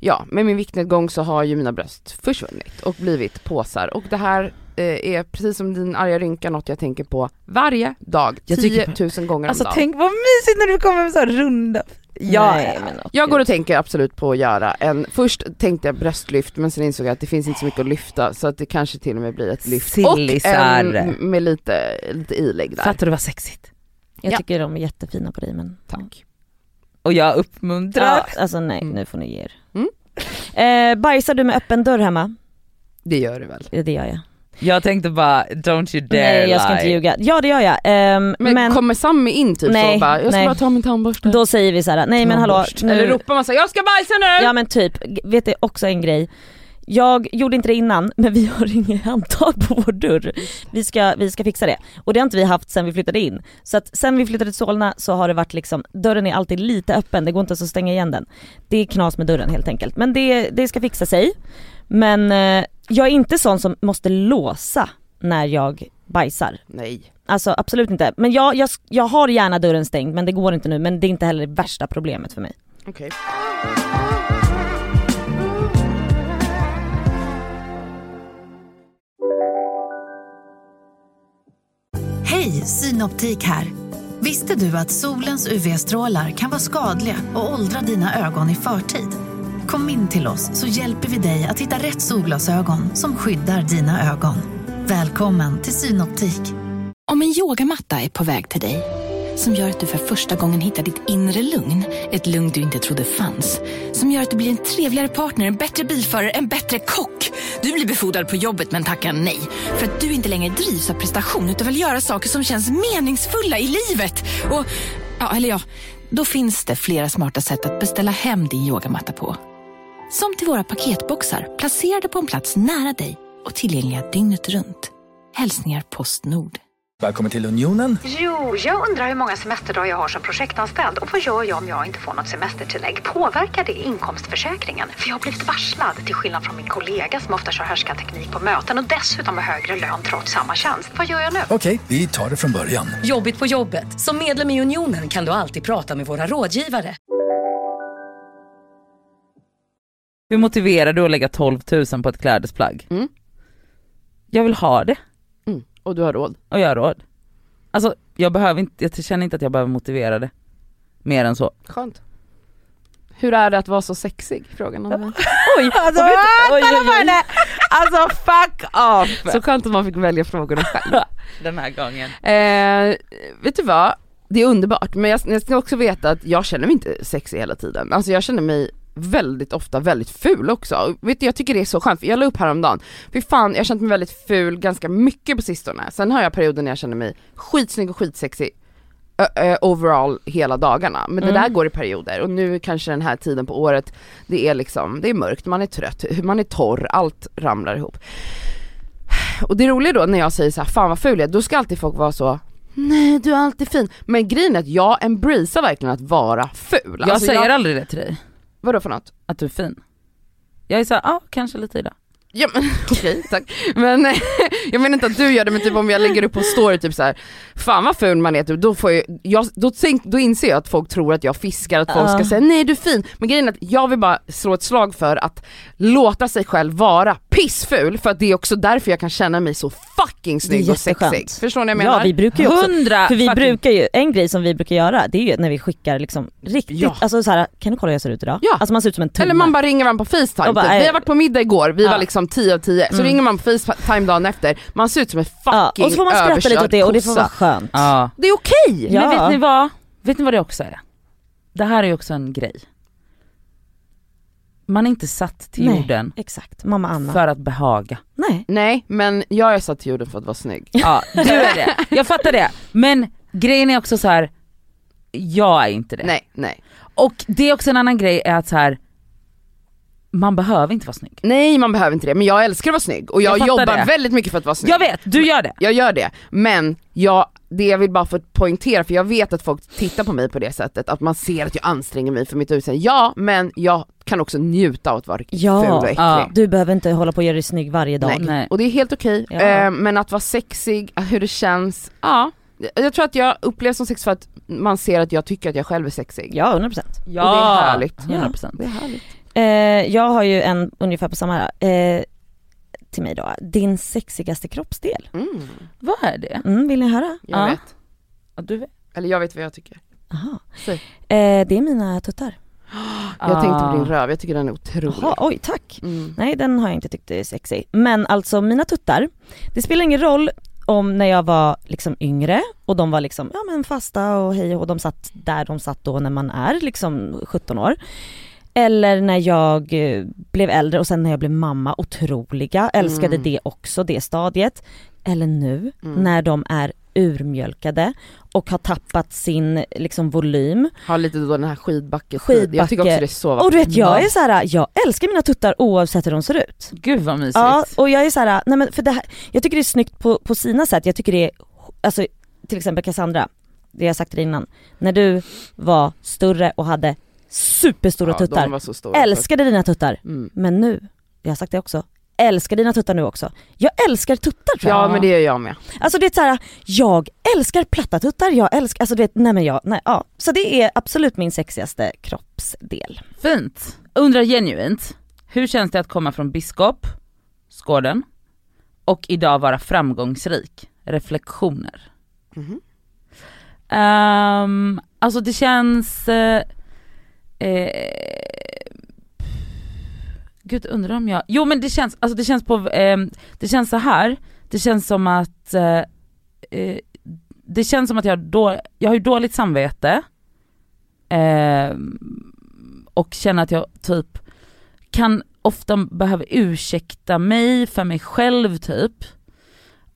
ja, med min viktnedgång så har ju mina bröst försvunnit och blivit påsar. Och det här eh, är precis som din arga rynka något jag tänker på varje dag, Jag 10 tycker 000 gånger Alltså om dagen. tänk vad mysigt när du kommer med så här runda. Ja, Nej, men åh, Jag går och tänker absolut på att göra en, först tänkte jag bröstlyft men sen insåg jag att det finns inte så mycket att lyfta så att det kanske till och med blir ett lyft Sillisar. och en med lite, lite ilägg där. fattar du vad sexigt? Jag Ja. tycker de är jättefina på dig men. Tack. Och jag uppmuntrar. Ja, alltså nej, Mm. nu får ni ge er. Mm. Eh, bajsar du med öppen dörr hemma? Det gör det väl. Det gör jag. Jag tänkte bara, don't you dare Nej jag ska inte lie. ljuga. Ja det gör jag. Ehm, Men, men kommer Sammy in typ så Nej, och bara, jag ska nej. bara ta min tandborste. då säger vi så här: nej men hallå. Nu, Eller ropar man så här, jag ska bajsa nu! Ja men typ, vet du också en grej? Jag gjorde inte det innan men vi har inget handtag på vår dörr. Vi ska, vi ska fixa det. Och det har inte vi haft sen vi flyttade in. Så att sen vi flyttade till Solna så har det varit liksom, dörren är alltid lite öppen, det går inte ens att stänga igen den. Det är knas med dörren helt enkelt. Men det, det ska fixa sig. Men eh, jag är inte sån som måste låsa när jag bajsar. Nej. Alltså absolut inte. Men jag, jag, jag har gärna dörren stängd men det går inte nu. Men det är inte heller det värsta problemet för mig. Okej. Hej, Synoptik här. Visste du att solens UV-strålar kan vara skadliga och åldra dina ögon i förtid? Kom in till oss så hjälper vi dig att hitta rätt solglasögon som skyddar dina ögon. Välkommen till Synoptik. Om en yogamatta är på väg till dig, som gör att du för första gången hittar ditt inre lugn, ett lugn du inte trodde fanns, som gör att du blir en trevligare partner, en bättre bilförare, en bättre kock. Du blir befordrad på jobbet men tackar nej, för att du inte längre drivs av prestation utan vill göra saker som känns meningsfulla i livet. Och, ja, eller ja, då finns det flera smarta sätt att beställa hem din yogamatta på. Som till våra paketboxar placerade på en plats nära dig och tillgängliga dygnet runt. Hälsningar Postnord. Välkommen till Unionen. Jo, jag undrar hur många semesterdagar jag har som projektanställd och vad gör jag om jag inte får något semestertillägg? Påverkar det inkomstförsäkringen? För jag har blivit varslad, till skillnad från min kollega som ofta kör teknik på möten och dessutom har högre lön trots samma tjänst. Vad gör jag nu? Okej, vi tar det från början. Jobbigt på jobbet. Som medlem i Unionen kan du alltid prata med våra rådgivare. Hur motiverar du att lägga 12 000 på ett klädesplagg? Mm. Jag vill ha det Mm. Och du har råd. och jag har råd. Alltså jag behöver inte, jag känner inte att jag behöver motivera det. Mer än så. Skönt. Hur är det att vara så sexig? Frågan om det. Oj! Alltså, oj, oj, oj. Alltså fuck off! Så skönt att man fick välja frågorna själv. Den här gången. Eh, vet du vad? Det är underbart men jag, jag ska också veta att jag känner mig inte sexig hela tiden. Alltså jag känner mig väldigt ofta väldigt ful också. Vet du, jag tycker det är så skönt, för jag la upp häromdagen, fy fan jag har känt mig väldigt ful ganska mycket på sistone. Sen har jag perioder när jag känner mig skitsnygg och skitsexig overall hela dagarna. Men det Mm. där går i perioder och nu kanske den här tiden på året, det är liksom, det är mörkt, man är trött, man är torr, allt ramlar ihop. Och det roliga då när jag säger så här, fan vad ful jag är, då ska alltid folk vara så Nej du är alltid fin, men grejen är att jag embracear verkligen att vara ful. Jag Alltså, säger aldrig det till dig. Vadå för något? Att du är fin. Jag är såhär, ja kanske lite idag. Ja men okej tack. Men jag menar inte att du gör det men typ om jag lägger upp på story typ så här, fan vad ful man är typ, då får jag, jag då, tänk, då inser jag att folk tror att jag fiskar, att folk ska säga nej du är fin. Men grejen är att jag vill bara slå ett slag för att låta sig själv vara pissful för att det är också därför jag kan känna mig så fucking snygg och sexig. Förstår ni vad jag menar? Ja vi brukar ju också, för vi fucking- brukar ju, en grej som vi brukar göra det är ju när vi skickar liksom riktigt, Ja. alltså så här, kan du kolla hur jag ser ut idag? Ja. Alltså man ser ut som en tumme. Eller man bara ringer varandra på facetime, bara, typ. vi eh, har varit på middag igår, vi ja. var liksom 10 av 10, så Mm. ringer man på facetime dagen efter, man ser ut som en fucking ja, och så får man skratta lite åt det och det får vara skönt. Ja. Det är okej! Ja. Men vet ni vad? Vet ni vad det också är? Det här är ju också en grej. Man är inte satt till Nej. jorden Exakt, mamma Anna. för att behaga. Nej. Nej men jag är satt till jorden för att vara snygg. Ja, du är det. Jag fattar det. Men grejen är också så här. jag är inte det. Nej, nej. Och det är också en annan grej är att så här. man behöver inte vara snygg. Nej man behöver inte det, men jag älskar att vara snygg och jag, Jag fattar jobbar det. väldigt mycket för att vara snygg. Jag vet, du gör det. Jag gör det, men jag, det jag vill bara få poängtera, för jag vet att folk tittar på mig på det sättet, att man ser att jag anstränger mig för mitt utseende. Ja, men jag kan också njuta av att vara Ja. ful och äcklig. Ja. Du behöver inte hålla på och göra dig snygg varje dag. Nej. Nej. Och det är helt okej, Ja. eh, men att vara sexig, hur det känns, ja. Jag tror att jag upplevs som sexig för att man ser att jag tycker att jag själv är sexig. Ja, 100%. Ja, Och det är härligt. 100%. Det är härligt. Eh, jag har ju en ungefär på samma, eh, till mig då, din sexigaste kroppsdel. Mm, Vad är det? Mm, vill ni höra? jag Ja. vet. Ja, du vet. Eller jag vet vad jag tycker. Aha. Eh, det är mina tuttar. Jag tänkte på Ah. din röv, jag tycker den är otrolig. Jaha, oj tack. Mm. Nej den har jag inte tyckt är sexy. Men alltså mina tuttar, det spelar ingen roll om när jag var liksom yngre och de var liksom, ja men fasta och hej och de satt där de satt då när man är liksom 17 år. Eller när jag eh, blev äldre och sen när jag blev mamma, otroliga, älskade Mm. det också, det stadiet. Eller nu Mm. när de är urmjölkade och har tappat sin liksom volym. Har lite då den här skidbacke Skidbacke. Jag tycker också det är så Och du vet jag Ja. är så här, jag älskar mina tuttar oavsett hur de ser ut. Gud vad mysigt. Ja och jag är så här, nej men för det här, jag tycker det är snyggt på, på sina sätt, jag tycker det är, alltså till exempel Cassandra, det jag sagt till dig innan, när du var större och hade superstora ja, tuttar, De var så stora. älskade dina tuttar, Mm. men nu, jag har sagt det också, älskar dina tuttar nu också. Jag älskar tuttar tror jag. Ja men det gör jag med. Alltså det är så här, jag älskar platta tuttar, jag älskar, alltså du vet, nej men jag, nej ja. Så det är absolut min sexigaste kroppsdel. Fint. Undrar genuint, hur känns det att komma från biskop, skåden, och idag vara framgångsrik? Reflektioner. Mhm. Ehm, alltså det känns... Eh, eh, Gud undrar om jag... Jo men det känns, alltså det känns på... eh, det känns så här. det känns som att... Eh, eh, det känns som att jag, har då, jag har ju dåligt samvete. Ehm, och känner att jag typ kan ofta behöva ursäkta mig för mig själv typ.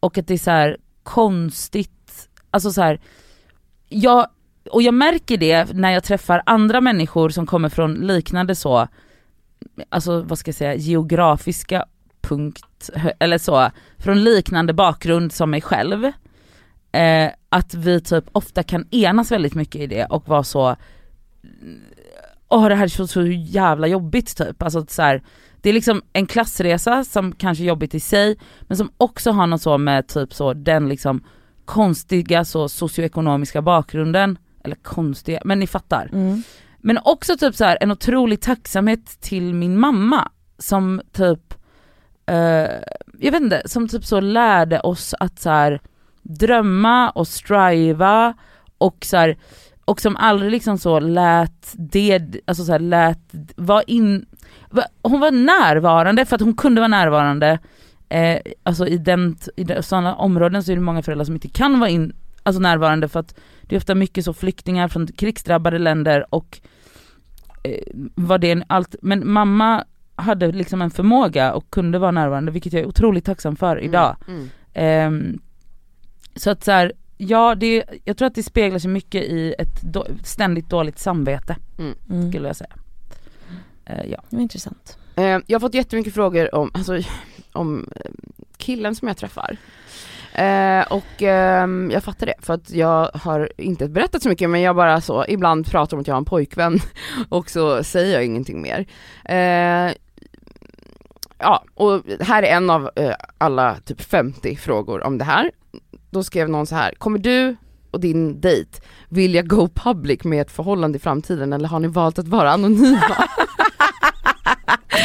Och att det är så här konstigt, alltså så här, jag, och jag märker det när jag träffar andra människor som kommer från liknande så, alltså vad ska jag säga, geografiska punkt, eller så, från liknande bakgrund som mig själv. Eh, att vi typ ofta kan enas väldigt mycket i det och vara så åh det här är så, så jävla jobbigt typ. Alltså så här, det är liksom en klassresa som kanske är jobbigt i sig, men som också har något så med typ så den liksom konstiga så socioekonomiska bakgrunden, eller konstiga, men ni fattar. Mm. Men också typ så här en otrolig tacksamhet till min mamma som typ, eh, jag vet inte, som typ så lärde oss att så här drömma och striva och så här, och som aldrig liksom så lät det, alltså så här lät, var in, va- hon var närvarande för att hon kunde vara närvarande, eh, alltså i den, i den, sådana områden så är det många föräldrar som inte kan vara in, alltså närvarande för att det är ofta mycket så flyktingar från krigsdrabbade länder och eh, var det en allt, men mamma hade liksom en förmåga och kunde vara närvarande vilket jag är otroligt tacksam för idag. Mm. Ehm, så att så här, ja det, jag tror att det speglar sig mycket i ett då, ständigt dåligt samvete Mm. skulle jag säga. Eh, ja. Det var intressant. Eh, jag har fått jättemycket frågor om, alltså, om eh, killen som jag träffar. Eh, och ehm, jag fattar det för att jag har inte berättat så mycket men jag bara så, ibland pratar om att jag har en pojkvän och så säger jag ingenting mer. Eh, ja, och här är en av eh, alla typ 50 frågor om det här. Då skrev någon så här, kommer du och din dejt vilja go public med ett förhållande i framtiden eller har ni valt att vara anonyma?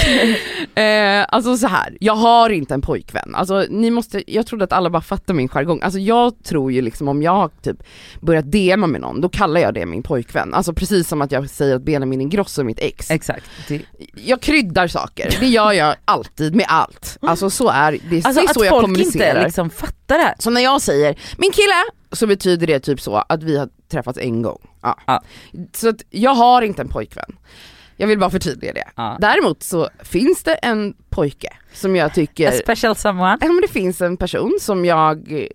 eh, alltså så här, jag har inte en pojkvän. Alltså ni måste, jag trodde att alla bara fattar min jargong. Alltså jag tror ju liksom om jag har typ börjat DMa med någon, då kallar jag det min pojkvän. Alltså precis som att jag säger att Benjamin Ingrosso är mitt ex. Exakt. Det, Jag kryddar saker, det gör jag alltid med allt. Alltså så är det, alltså det är att så jag folk kommunicerar. inte liksom fattar det. Så när jag säger min kille, så betyder det typ så att vi har träffats en gång. Ja. Ja. Så att jag har inte en pojkvän. Jag vill bara förtydliga det. Ja. Däremot så finns det en pojke som jag tycker A special someone. Ja men det finns en person som jag eh,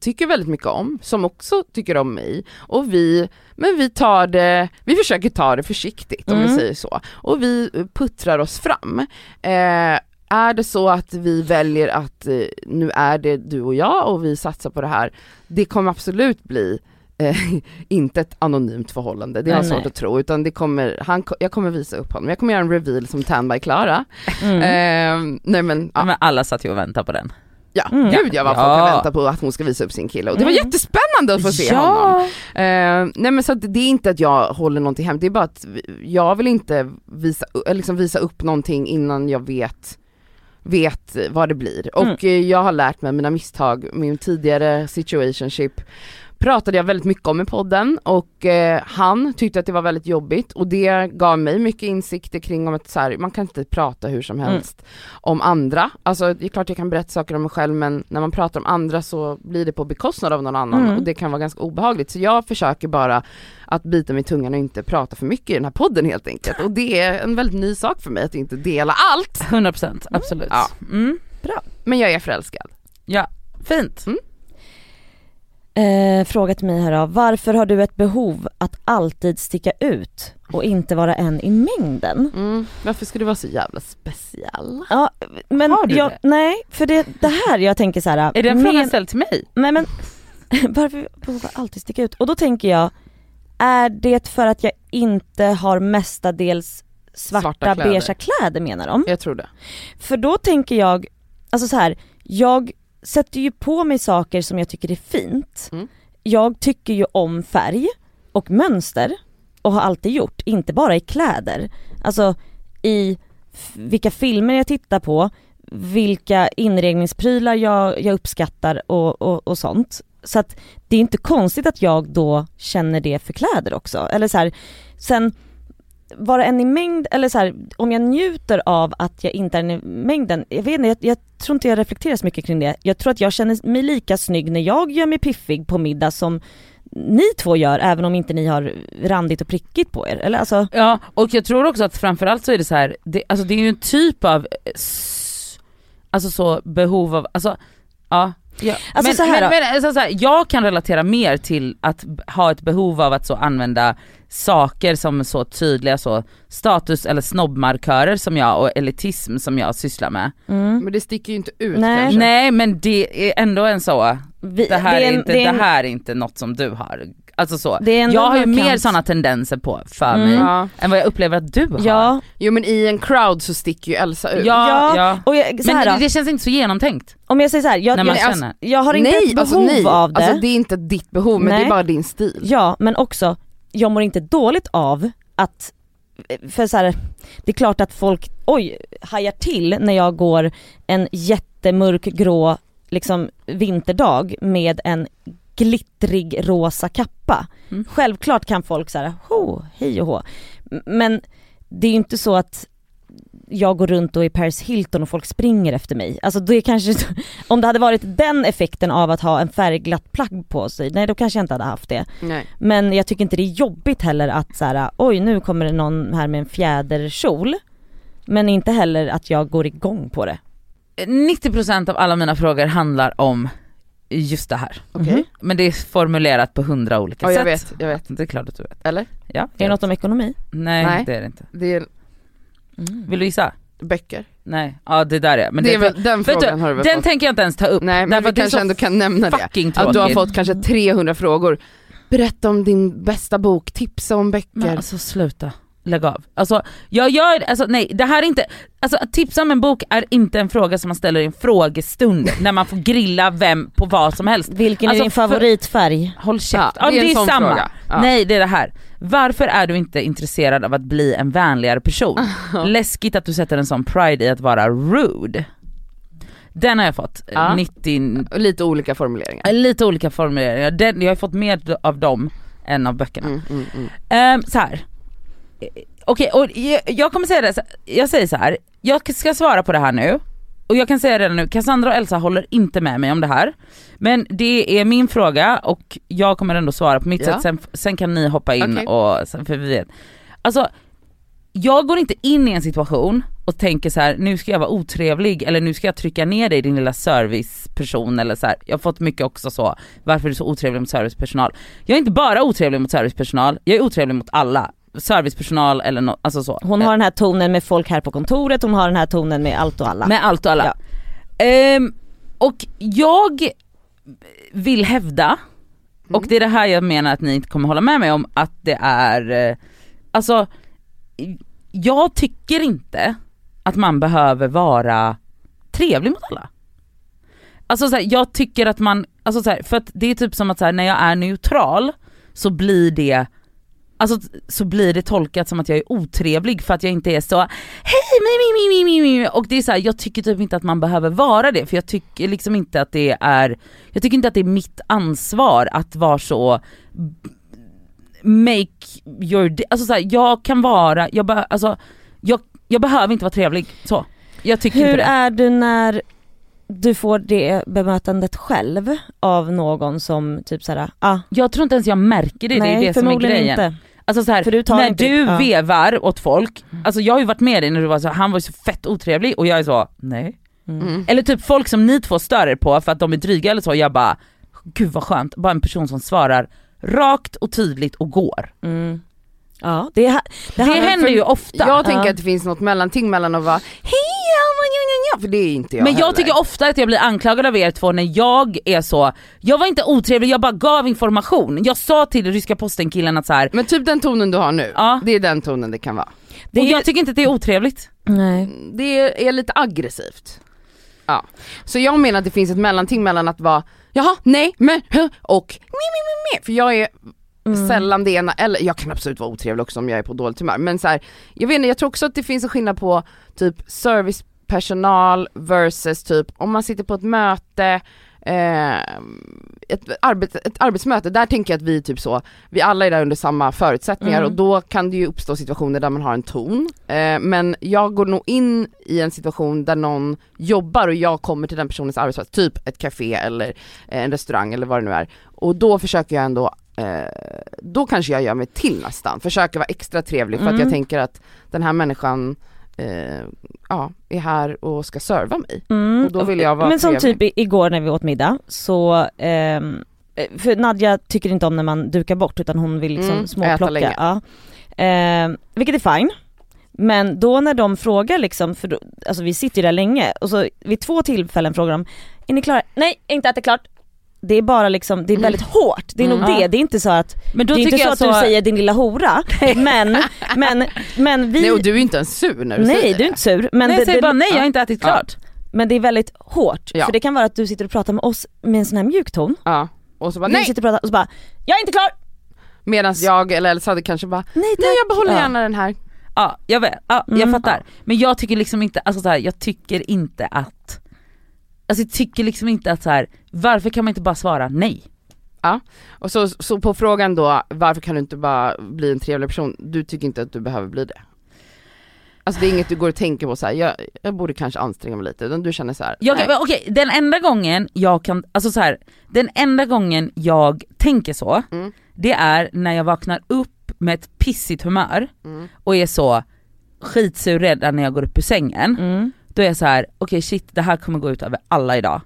tycker väldigt mycket om, som också tycker om mig. Och vi, men vi tar det, vi försöker ta det försiktigt om vi Mm. säger så. Och vi puttrar oss fram. Eh, är det så att vi väljer att eh, nu är det du och jag och vi satsar på det här, det kommer absolut bli eh, inte ett anonymt förhållande, det har jag Nej, svårt att tro, utan det kommer, han, jag kommer visa upp honom, jag kommer göra en reveal som Tan by Klara. Mm. Eh, nej men, ja. Men alla satt ju och väntade på den. Ja, Mm. gud jag var folk Ja. har väntat på att hon ska visa upp sin kille och det var Mm. jättespännande att få se honom. Eh, nej men så det är inte att jag håller någonting hemligt, det är bara att jag vill inte visa, eller liksom visa upp någonting innan jag vet vet vad det blir. Och eh, jag har lärt mig mina misstag, min tidigare situationship pratade jag väldigt mycket om i podden och eh, han tyckte att det var väldigt jobbigt och det gav mig mycket insikter kring om att så här, man kan inte prata hur som helst om andra. Alltså det är klart jag kan berätta saker om mig själv men när man pratar om andra så blir det på bekostnad av någon annan Mm. och det kan vara ganska obehagligt. Så jag försöker bara att bita med tungan och inte prata för mycket i den här podden helt enkelt. Och det är en väldigt ny sak för mig att inte dela allt. 100% absolut. Ja. Mm. Men jag är förälskad. Ja, fint. Eh, fråga till mig här då. Varför har du ett behov att alltid sticka ut och inte vara en i mängden? Mm. Varför ska du vara så jävla speciell? Ja, men Har du jag, det? nej, för det, det här jag tänker så här. Är det en med- fråga ställd till mig? Nej men, varför behöver alltid sticka ut? Och då tänker jag, är det för att jag inte har mestadels svarta, Svarta kläder. beigea kläder menar de? Jag tror det. För då tänker jag, alltså så här, jag sätter ju på mig saker som jag tycker är fint. Mm. Jag tycker ju om färg och mönster och har alltid gjort, inte bara i kläder. Alltså i vilka filmer jag tittar på, vilka inredningsprylar jag, jag uppskattar och, och, och sånt. Så att det är inte konstigt att jag då känner det för kläder också. Eller så här, sen vara en i mängd, eller så här, om jag njuter av att jag inte är en i mängden, jag vet inte, jag, jag tror inte jag reflekterar så mycket kring det. Jag tror att jag känner mig lika snygg när jag gör mig piffig på middag som ni två gör, även om inte ni har randigt och prickigt på er. Eller alltså, Ja, och jag tror också att framförallt så är det så här, det, alltså det är ju en typ av, eh, alltså så behov av, alltså ja ja. Alltså men, så här men, då. men alltså så här, jag kan relatera mer till att ha ett behov av att så använda saker som så tydliga så status eller snobbmarkörer som jag och elitism som jag sysslar med. mm. Men det sticker ju inte ut Nej. kanske. Nej men det är ändå en så, Vi, det här, är, en- inte, det är en- det här är inte något som du har. Alltså så. Det Jag har ju mer sådana tendenser på för Mm. mig Ja. än vad jag upplever att du har. Ja, Jo men i en crowd så sticker ju Elsa ut. Ja, Ja, ja. och jag, så Men det, det känns inte så genomtänkt om jag säger så här, jag, jag, känner. jag har inte nej, ett behov alltså, nej. av det. Alltså det är inte ditt behov men det Nej. är bara din stil. Ja, men också, jag mår inte dåligt av att, för så här, det är klart att folk, oj, hajar till när jag går en jättemörk grå liksom vinterdag med en glittrig rosa kappa. Mm. Självklart kan folk säga ho, hej och hå. Men det är ju inte så att jag går runt och är Paris Hilton och folk springer efter mig. Alltså det kanske, om det hade varit den effekten av att ha en färgglatt plagg på sig, nej då kanske jag inte hade haft det. Nej. Men jag tycker inte det är jobbigt heller att så här, oj nu kommer det någon här med en fjäderkjol. Men inte heller att jag går igång på det. 90% av alla mina frågor handlar om just det här. Okej. Mhm. Men det är formulerat på hundra olika Ja sätt. jag vet, jag vet. Det är klart att du vet. Eller? Ja. Är det något om ekonomi? Nej, Nej. det är det inte. Det är Vill du gissa? böcker. Nej, ja det där är, men det är det, väl, den vet frågan du, har du väl den fått? tänker jag inte ens ta upp. Nej men vi kanske ändå kan nämna det. fucking Att du har tråkigt. fått kanske 300 frågor. Berätta om din bästa bok, tipsa om böcker. Men alltså sluta, lägg av. Alltså jag gör, alltså nej det här är inte, alltså att tipsa om en bok är inte en fråga som man ställer i en frågestund när man får grilla vem på vad som helst. Vilken Alltså, är din för- favoritfärg? Håll käft. Ja, det är det är samma. Ja. Nej det är det här. Varför är du inte intresserad av att bli en vänligare person? Läskigt att du sätter en sån pride i att vara rude. Den har jag fått, eh, Ja. 90, Och Lite olika formuleringar. lite olika formuleringar. Den, jag har fått mer av dem än av böckerna. Mm, mm, mm. Ehm, så här. Okej, och jag, jag kommer säga det, jag säger så här. jag ska svara på det här nu. Och jag kan säga redan nu, Cassandra och Elsa håller inte med mig om det här. Men det är min fråga och jag kommer ändå svara på mitt Ja. sätt, sen, sen kan ni hoppa in Okej. och, för vi vet. Alltså, jag går inte in i en situation och tänker så här: nu ska jag vara otrevlig eller nu ska jag trycka ner dig din lilla serviceperson eller så här. Jag har fått mycket också så, varför är du så otrevlig mot servicepersonal? Jag är inte bara otrevlig mot servicepersonal, jag är otrevlig mot alla. Servicepersonal eller något, alltså så. Hon har den här tonen med folk här på kontoret, hon har den här tonen med allt och alla. Med allt och alla. Ehm, och jag vill hävda, och det är det här jag menar att ni inte kommer hålla med mig om, att det är, eh, alltså jag tycker inte att man behöver vara trevlig mot alla. Alltså så här, jag tycker att man, alltså så här, för att det är typ som att så här, när jag är neutral så blir det Alltså så blir det tolkat som att jag är otrevlig för att jag inte är så hej mi, mi, mi, mi, mi, och det är så här, jag tycker typ inte att man behöver vara det för jag tycker liksom inte att det är, jag tycker inte att det är mitt ansvar att vara så make your, day- alltså så här, jag kan vara, jag, be, alltså, jag, jag behöver inte vara trevlig så. Jag tycker Hur inte det. är du när du får det bemötandet själv av någon som typ såhär, ah, Jag tror inte ens jag märker det, nej det är det som är grejen. inte. Alltså så här, För du tar när inte- du ja. vevar åt folk, alltså jag har ju varit med dig när du var så han var ju så fett otrevlig och jag är så, nej. Mm. Eller typ folk som ni två stör er på för att de är dryga eller så, jag bara, gud vad skönt, bara en person som svarar rakt och tydligt och går. Mm. Ja det, Det, handlar- händer ju ofta. Jag tänker Ja. att det finns något mellanting mellan att vara hej ja, för det är inte jag men jag heller. tycker ofta att jag blir anklagad av er två när jag är så, jag var inte otrevlig, jag bara gav information. Jag sa till ryska posten killen att så här, Men typ den tonen du har nu, Ja. det är den tonen det kan vara. Det och är- jag tycker inte att det är otrevligt. Nej. Det är lite aggressivt. Ja. Så jag menar att det finns ett mellanting mellan att vara jaha, nej, men, och. För jag är Mm. sällan det ena, eller jag kan absolut vara otrevlig också om jag är på dåligt humör. Men så här, jag vet inte, jag tror också att det finns en skillnad på typ servicepersonal versus typ om man sitter på ett möte, eh, ett, arbet, ett arbetsmöte, där tänker jag att vi typ så, vi alla är där under samma förutsättningar Mm. och då kan det ju uppstå situationer där man har en ton. Eh, men jag går nog in i en situation där någon jobbar och jag kommer till den personens arbetsplats, typ ett café eller en restaurang eller vad det nu är. Och då försöker jag ändå eh, då kanske jag gör mig till nästan, försöker vara extra trevlig för att Mm. jag tänker att den här människan eh, ja, är här och ska serva mig. Mm. Och då vill jag vara Men som trevlig. typ igår när vi åt middag så, ehm, eh, för Nadja tycker inte om när man dukar bort utan hon vill liksom Mm, småplocka. Ja. Ehm, vilket är fine. Men då när de frågar liksom, för då, alltså vi sitter ju där länge och så vid två tillfällen frågar de, är ni klara? Nej, inte ätit klart. Det är bara liksom, det är väldigt hårt, det är nog Mm. det, det är inte så att, Men då det är inte tycker så jag att så, du säger din lilla hora, men, men, men vi Nej och du är inte ens sur när du Nej säger du är det. inte sur men, nej det, jag säger det, bara nej jag har inte ätit Ja. klart. men det är väldigt hårt. Ja. För det kan vara att du sitter och pratar med oss med en sån här mjuk ton. Ja. Och så bara nej! sitter och pratar och så bara, jag är inte klar! Medan jag eller Elsa hade kanske bara Nej nej jag behåller Ja. gärna den här. Ja jag vet, ja, jag Mm. fattar. Men jag tycker liksom inte, alltså så här, jag tycker inte att, alltså jag tycker liksom inte att så här, varför kan man inte bara svara nej? Och så, så på frågan då, varför kan du inte bara bli en trevlig person? Du tycker inte att du behöver bli det? Alltså det är inget du går och tänker på så här. Jag, jag borde kanske anstränga mig lite, utan du känner så här. Jag, Okej, den enda gången jag kan, alltså så här, den enda gången jag tänker så, Mm. det är när jag vaknar upp med ett pissigt humör Mm. och är så skitsur redan när jag går upp ur sängen. Mm. Då är jag så här: okej shit det här kommer gå ut över alla idag.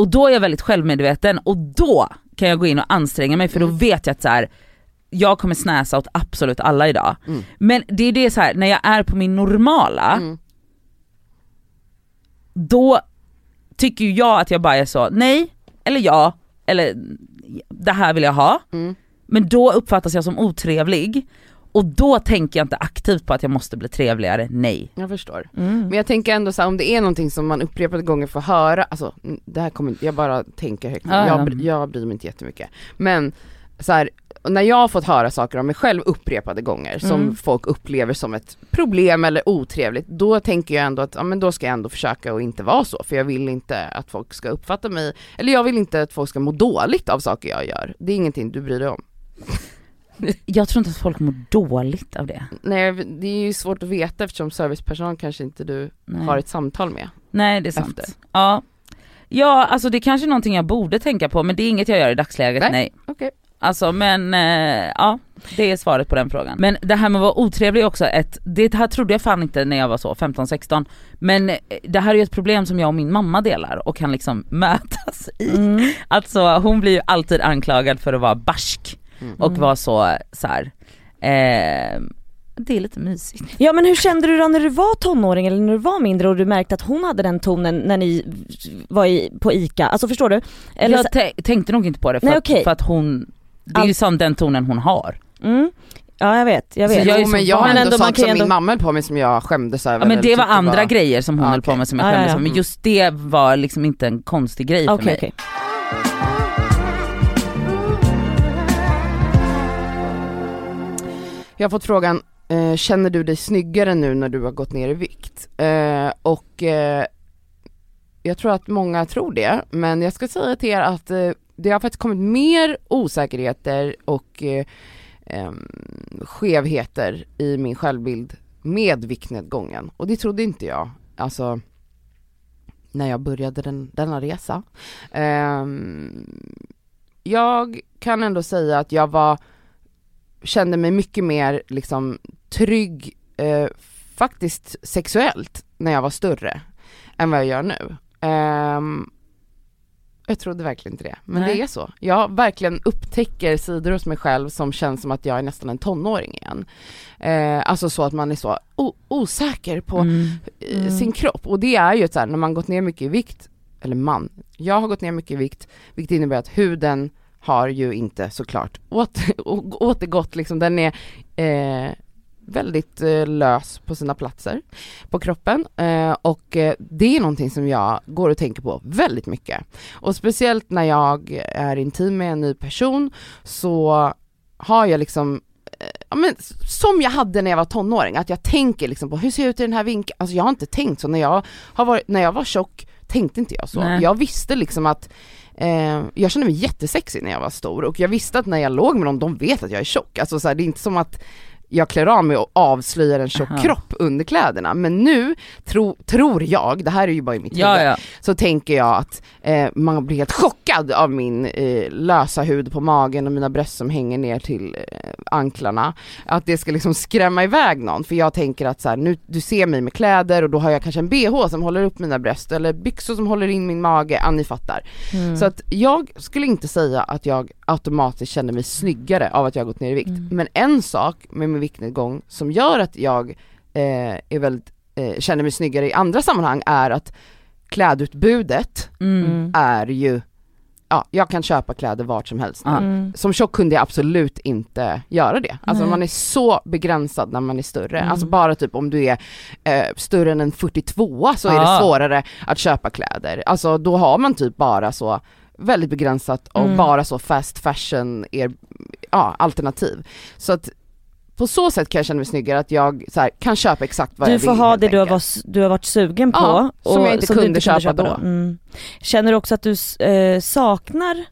Och då är jag väldigt självmedveten och då kan jag gå in och anstränga mig för då vet jag att så här, jag kommer snäsa åt absolut alla idag. Mm. Men det är det så här, när jag är på min normala, Mm. då tycker ju jag att jag bara är så, nej, eller ja, eller det här vill jag ha. Mm. Men då uppfattas jag som otrevlig och då tänker jag inte aktivt på att jag måste bli trevligare, nej. Jag förstår. Mm. Men jag tänker ändå så här, om det är någonting som man upprepade gånger får höra, alltså det här kommer jag bara tänker högt, Ja, ja. jag, jag bryr mig inte jättemycket. Men så här, när jag har fått höra saker om mig själv upprepade gånger som Mm. folk upplever som ett problem eller otrevligt, då tänker jag ändå att ja, men då ska jag ändå försöka att inte vara så, för jag vill inte att folk ska uppfatta mig, eller jag vill inte att folk ska må dåligt av saker jag gör. Det är ingenting du bryr dig om. Jag tror inte att folk mår dåligt av det. Nej, det är ju svårt att veta eftersom servicepersonal kanske inte du Nej. har ett samtal med. Nej det är sant. efter. Ja. ja, alltså det är kanske är någonting jag borde tänka på men det är inget jag gör i dagsläget, nej. Nej. Okej. Alltså men eh, ja, det är svaret på den frågan. Men det här med att vara otrevlig också ett, det här trodde jag fan inte när jag var så 15-16. Men eh, det här är ju ett problem som jag och min mamma delar och kan liksom mötas i. Mm. Alltså hon blir ju alltid anklagad för att vara barsk Mm. och vara så, så här. Eh, det är lite mysigt. Ja men hur kände du då när du var tonåring eller när du var mindre och du märkte att hon hade den tonen när ni var i, på ICA? Alltså förstår du? Eller jag så- tä- tänkte nog inte på det för, Nej, att, för att hon, det är ju som den tonen hon har. mm. Ja jag vet, jag Så vet. jag är jo, så men jag har ändå, ändå, sånt som ju min ändå- mamma höll på med som jag skämdes över. Ja men det var andra grejer som hon Ja, höll på okej. med som jag Ja, ja, skämdes ja. över men just det var liksom inte en konstig grej för Okej mig. okej. Jag har fått frågan, eh, känner du dig snyggare nu när du har gått ner i vikt? Eh, och eh, jag tror att många tror det, men jag ska säga till er att eh, det har faktiskt kommit mer osäkerheter och eh, skevheter i min självbild med viktnedgången. Och det trodde inte jag, alltså när jag började den, denna resa. Ehm, jag kan ändå säga att jag var kände mig mycket mer liksom trygg, eh, faktiskt sexuellt, när jag var större än vad jag gör nu. Ehm, jag trodde verkligen inte det, men Nej. det är så. Jag verkligen upptäcker sidor hos mig själv som känns som att jag är nästan en tonåring igen. Eh, alltså så att man är så osäker på Mm. eh, Mm. sin kropp och det är ju så här, när man gått ner mycket i vikt, eller man, jag har gått ner mycket i vikt, vilket innebär att huden har ju inte såklart åter, återgått liksom, den är eh, väldigt eh, lös på sina platser på kroppen eh, och eh, det är någonting som jag går och tänker på väldigt mycket. Och speciellt när jag är intim med en ny person så har jag liksom eh, Ja, men, som jag hade när jag var tonåring, att jag tänker liksom på hur ser jag ut i den här vinkeln? Alltså jag har inte tänkt så, när jag, har varit, när jag var tjock tänkte inte jag så. Nej. Jag visste liksom att eh, jag kände mig jättesexig när jag var stor och jag visste att när jag låg med någon, de vet att jag är tjock. Alltså så här, det är inte som att jag klär av mig och avslöjar en tjock Aha. kropp under kläderna. Men nu tro, tror jag, det här är ju bara i mitt Ja huvud, ja. så tänker jag att eh, man blir helt chockad av min eh, lösa hud på magen och mina bröst som hänger ner till eh, anklarna. Att det ska liksom skrämma iväg någon, för jag tänker att så här, nu, du ser mig med kläder och då har jag kanske en bh som håller upp mina bröst eller byxor som håller in min mage, ja ni fattar. Mm. Så att jag skulle inte säga att jag automatiskt känner mig snyggare av att jag har gått ner i vikt. Mm. Men en sak med min viktnedgång som gör att jag eh, är väldigt, eh, känner mig snyggare i andra sammanhang är att klädutbudet Mm. Mm. är ju, ja jag kan köpa kläder vart som helst. Mm. Som tjock kunde jag absolut inte göra det. Alltså Nej. man är så begränsad när man är större. Mm. Alltså bara typ om du är eh, större än en 42 så är Ja. det svårare att köpa kläder. Alltså då har man typ bara så väldigt begränsat och Mm. bara så fast fashion er, ja, alternativ. Så att på så sätt kan jag känna mig snyggare att jag här, kan köpa exakt vad Du jag vill får ha det du har, varit, du har varit sugen på Ja, som jag inte du kunde köpa då. Mm. Känner du också att du eh, saknar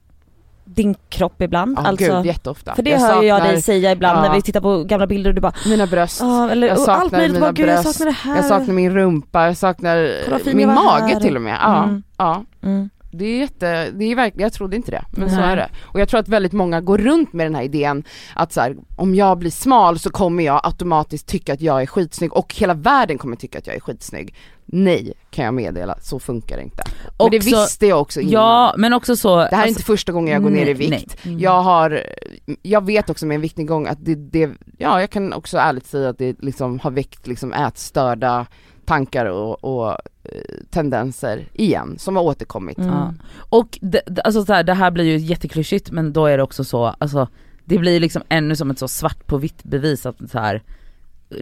din kropp ibland? Ja alltså, gud jätteofta. för det jag hör ju jag saknar dig säga ibland ja. när vi tittar på gamla bilder och du bara mina bröst, ah, eller, jag och saknar allt möjligt, mina bara, gud jag bröst, saknar det här. jag saknar min rumpa, jag saknar Kolla min mage här. till och med. Ja, Mm. ja. Mm. Det är jätte, det är verkligen, jag trodde inte det, men så Nej. är det. Och jag tror att väldigt många går runt med den här idén att så här, om jag blir smal så kommer jag automatiskt tycka att jag är skitsnygg och hela världen kommer tycka att jag är skitsnygg. Nej, kan jag meddela, så funkar det inte. Men det visste jag också innan. Ja men också så, Det här är alltså- inte första gången jag går ner i vikt. nej. Mm. Jag har, jag vet också med en viktnedgång att det, det, ja jag kan också ärligt säga att det liksom har väckt liksom ätstörda tankar och, och eh, tendenser igen som har återkommit. Mm. Ja. Och det, alltså så här, det här blir ju jätteklyschigt men då är det också så, alltså det blir liksom ännu som ett så svart på vitt bevis att så här,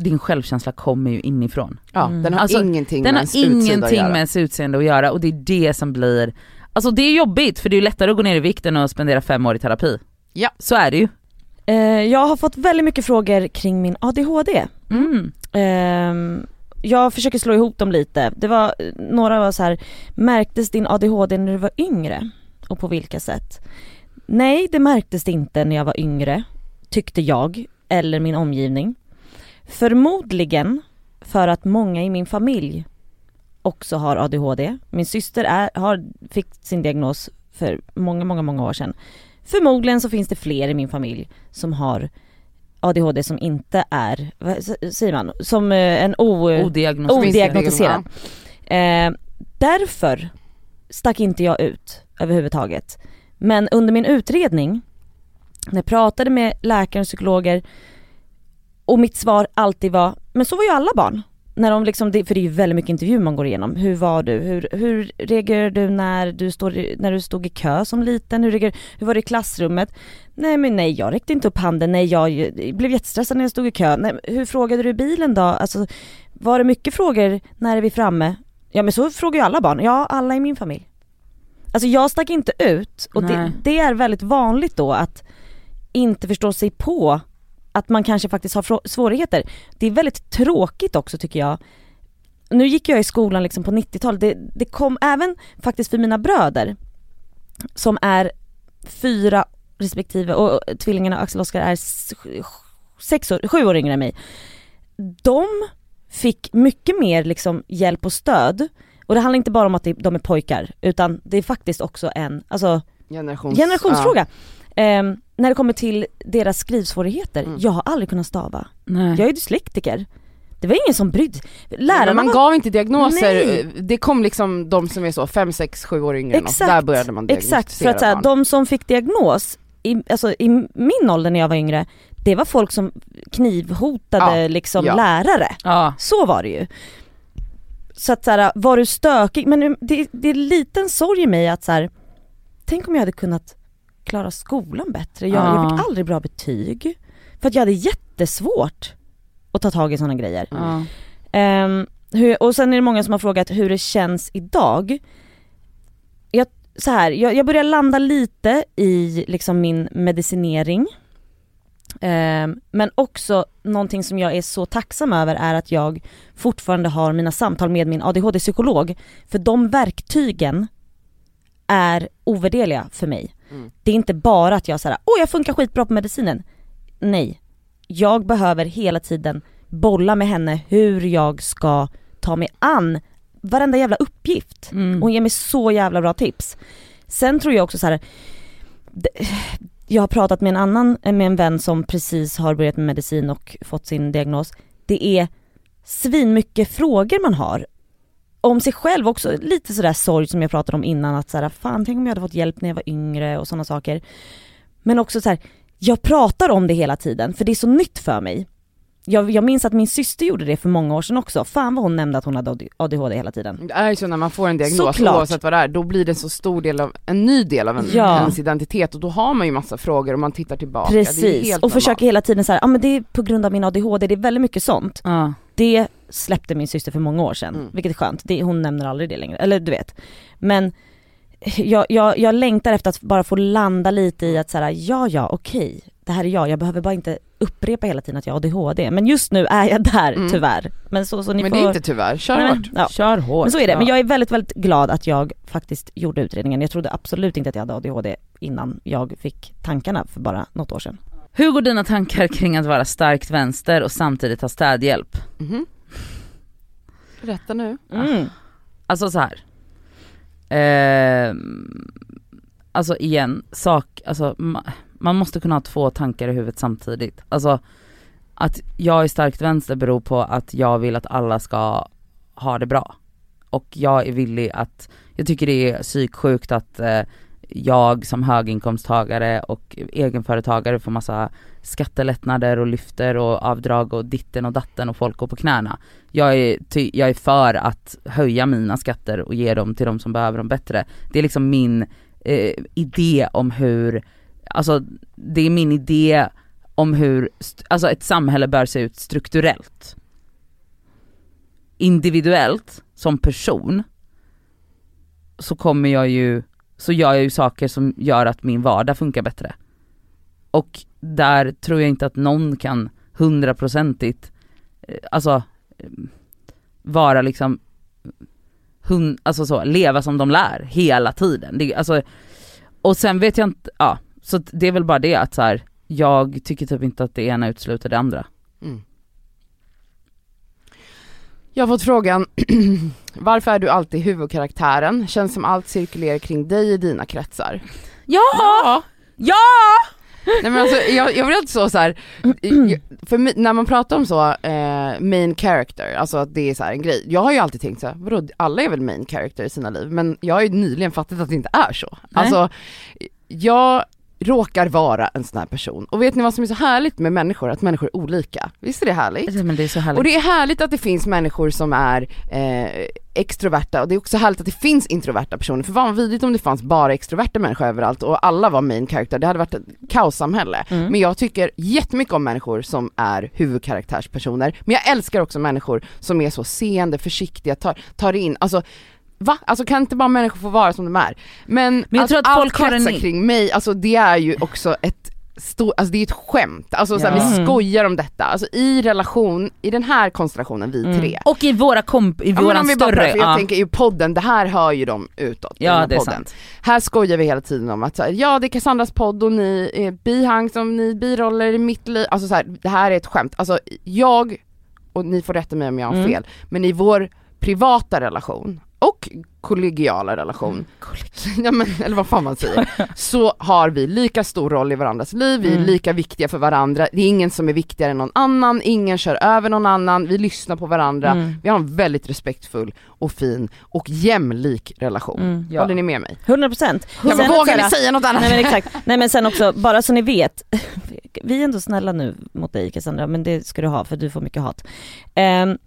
din självkänsla kommer ju inifrån. Ja, Mm. den har Alltså, ingenting Den med har ens att ingenting göra. med ens utseende att göra och det är det som blir, alltså det är jobbigt för det är ju lättare att gå ner i vikt än att spendera fem år i terapi. Ja. Så är det ju. Eh, jag har fått väldigt mycket frågor kring min ADHD. Mm. Ehm, jag försöker slå ihop dem lite. Det var, några var så här, märktes din ADHD när du var yngre? Och på vilka sätt? Nej, det märktes det inte när jag var yngre, tyckte jag, eller min omgivning. Förmodligen för att många i min familj också har ADHD. Min syster är, har, fick sin diagnos för många, många, många år sedan. Förmodligen så finns det fler i min familj som har ADHD som inte är, vad säger man, som eh, en o... Odiagnostiserad. Odiagnostiserad. Eh, därför stack inte jag ut överhuvudtaget. Men under min utredning, när jag pratade med läkare och psykologer och mitt svar alltid var, men så var ju alla barn. När de liksom, för det är ju väldigt mycket intervjuer man går igenom. Hur var du? Hur, hur reagerade du när du, står, i- när du stod i kö som liten? Hur, reagerade, hur var det i klassrummet? Nej men nej, jag räckte inte upp handen. Nej, jag blev jättestressad när jag stod i kö. Nej, hur frågade du i bilen då? Alltså, var det mycket frågor när är vi framme? Ja men så frågar ju alla barn. Ja, alla i min familj. Alltså jag stack inte ut och det, det är väldigt vanligt då att inte förstå sig på att man kanske faktiskt har svårigheter. Det är väldigt tråkigt också tycker jag. Nu gick jag i skolan liksom på 90-talet, det, det kom även faktiskt för mina bröder som är fyra respektive, och tvillingarna Axel och Oskar är sex år, sju år yngre än mig. De fick mycket mer liksom hjälp och stöd. Och det handlar inte bara om att de är pojkar, utan det är faktiskt också en, alltså Generations, generationsfråga. Ehm, när det kommer till deras skrivsvårigheter, Mm. jag har aldrig kunnat stava. Nej. Jag är dyslektiker. Det var ingen som brydde. Lärarna Men man var... gav inte diagnoser, Nej. det kom liksom de som är så 5, 6, 7 år yngre. Exakt, där började man diagnostisera Exakt, för att så här, barn. de som fick diagnos, i, alltså i min ålder när jag var yngre, det var folk som knivhotade Ja, liksom ja. lärare. Ja. Så var det ju. Så att så här, var du stökig, men det, det är en liten sorg i mig att så här, tänk om jag hade kunnat klara skolan bättre. Jag, jag Ja. fick aldrig bra betyg. För att jag hade jättesvårt att ta tag i sådana grejer. Ja. Ehm, hur, och sen är det många som har frågat hur det känns idag. Jag, så här, jag, jag börjar landa lite i liksom min medicinering. Ehm, men också någonting som jag är så tacksam över är att jag fortfarande har mina samtal med min ADHD-psykolog. För de verktygen är ovärderliga för mig. Mm. Det är inte bara att jag säger åh jag funkar skitbra på medicinen. Nej, jag behöver hela tiden bolla med henne hur jag ska ta mig an varenda jävla uppgift. Mm. Hon ger mig så jävla bra tips. Sen tror jag också så här. Jag har pratat med en annan, med en vän som precis har börjat med medicin och fått sin diagnos. Det är svin mycket frågor man har. Om sig själv också, lite sådär sorg som jag pratade om innan att såhär, fan tänk om jag hade fått hjälp när jag var yngre och sådana saker. Men också så här, jag pratar om det hela tiden för det är så nytt för mig. Jag, jag minns att min syster gjorde det för många år sedan också. Fan vad hon nämnde att hon hade ADHD hela tiden. Det är ju så när man får en diagnos, Såklart. oavsett vad det är, då blir det en så stor del av, en ny del av en, Ja. ens identitet och då har man ju massa frågor och man tittar tillbaka. Precis, och försöker normalt. hela tiden så ja men det är på grund av min ADHD, det är väldigt mycket sånt. Ja. Det släppte min syster för många år sedan, Mm. vilket är skönt. Det, hon nämner aldrig det längre, eller du vet. Men jag, jag, jag längtar efter att bara få landa lite i att så här, ja ja okej, det här är jag, jag behöver bara inte upprepa hela tiden att jag har ADHD. Men just nu är jag där Mm. tyvär. Men så, så ni Men får... det är inte tyvärr, kör Nej, hårt. men, ja. Kör hårt. Men så är det, men jag är väldigt, väldigt glad att jag faktiskt gjorde utredningen. Jag trodde absolut inte att jag hade ADHD innan jag fick tankarna för bara något år sedan. Hur går dina tankar kring att vara starkt vänster och samtidigt ha städhjälp? Mhm. Berätta nu. Mm. Alltså så här. Eh, alltså igen, sak, alltså ma- man måste kunna ha två tankar i huvudet samtidigt. Alltså att jag är starkt vänster beror på att jag vill att alla ska ha det bra. Och jag är villig att, jag tycker det är psyksjukt att eh, jag som höginkomsttagare och egenföretagare får massa skattelättnader och lyfter och avdrag och ditten och datten och folk går på knäna. Jag är, ty, jag är för att höja mina skatter och ge dem till de som behöver dem bättre. Det är liksom min eh, idé om hur, alltså det är min idé om hur alltså ett samhälle bör se ut strukturellt. Individuellt, som person, så kommer jag ju, så gör jag ju saker som gör att min vardag funkar bättre. Och där tror jag inte att någon kan hundraprocentigt, eh, alltså eh, vara liksom, hun, alltså så, leva som de lär hela tiden. Det, alltså, och sen vet jag inte, ja, så det är väl bara det att så här, jag tycker typ inte att det ena utesluter det andra. Mm. Jag har fått frågan, varför är du alltid huvudkaraktären? Känns som allt cirkulerar kring dig i dina kretsar. Ja! Ja! Nej men alltså jag, jag blir alltid så, så här, jag- för när man pratar om så, eh, main character, alltså att det är så här en grej. Jag har ju alltid tänkt så här, vadå alla är väl main character i sina liv, men jag har ju nyligen fattat att det inte är så. Nej. Alltså, jag råkar vara en sån här person. Och vet ni vad som är så härligt med människor? Att människor är olika. Visst är det härligt? Men det är så härligt. Och det är härligt att det finns människor som är eh, extroverta och det är också härligt att det finns introverta personer. För vad vidrigt om det fanns bara extroverta människor överallt och alla var main character, det hade varit ett kaossamhälle. Mm. Men jag tycker jättemycket om människor som är huvudkaraktärspersoner. Men jag älskar också människor som är så seende, försiktiga, tar, tar in, alltså Va? Alltså kan inte bara människor få vara som de är? Men, Men jag alltså, tror att allt folk en- kretsar kring mig, alltså det är ju också ett stort, alltså det är ett skämt, alltså så här, Ja. vi skojar om detta, alltså i relation, i den här konstellationen vi Mm. tre. Och i våra komp, i Ja, men våran större, för jag ja. tänker ju podden, det här hör ju de utåt i ja det är podden. sant. Här skojar vi hela tiden om att här, ja det är Cassandras podd och ni är bihang som ni biroller i mitt liv, alltså så här, det här är ett skämt. Alltså jag, och ni får rätta mig om jag har Mm. fel, men i vår privata relation och kollegiala relation, ja, men, eller vad fan man säger, så har vi lika stor roll i varandras liv, vi är Mm. lika viktiga för varandra, det är ingen som är viktigare än någon annan, ingen kör över någon annan, vi lyssnar på varandra, Mm. vi har en väldigt respektfull och fin och jämlik relation. Mm. Ja. Håller ni med mig? 100 procent. Ja, men vågar ni säga något annat? Nej men exakt, nej men sen också, bara så ni vet, vi är ändå snälla nu mot dig Cassandra, men det ska du ha för du får mycket hat. Ehm,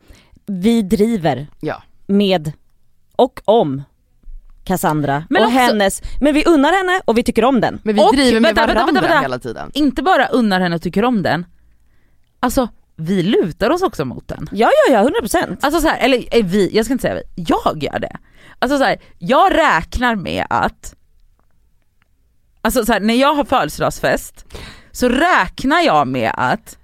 vi driver Ja. med och om Cassandra Men och också- hennes, men vi unnar henne och vi tycker om den. Men vi Och, driver med vänta, varandra vänta, vänta. hela tiden. Inte bara unnar henne och tycker om den, alltså vi lutar oss också mot den. Ja ja ja, 100 procent. Alltså så här, eller eh, vi, jag ska inte säga vi, jag gör det. Alltså så här, jag räknar med att, alltså så här, när jag har födelsedagsfest så räknar jag med att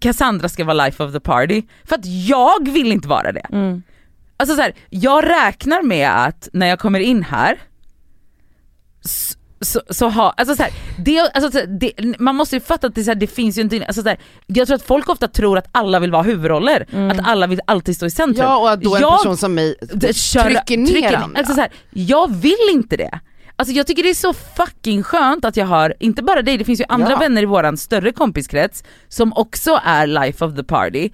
Cassandra ska vara life of the party, för att jag vill inte vara det. Mm. Alltså så här, jag räknar med att när jag kommer in här så, så, så har, alltså så här, det, alltså så här, det, man måste ju fatta att det, så här, det finns ju inte, alltså så här, jag tror att folk ofta tror att alla vill vara huvudroller, att alla vill alltid stå i centrum. Ja och att då en Jag- person som mig kör- trycker ner andra. Alltså så här, jag vill inte det. Alltså jag tycker det är så fucking skönt att jag har, inte bara dig, det finns ju andra Ja. vänner i våran större kompiskrets som också är life of the party.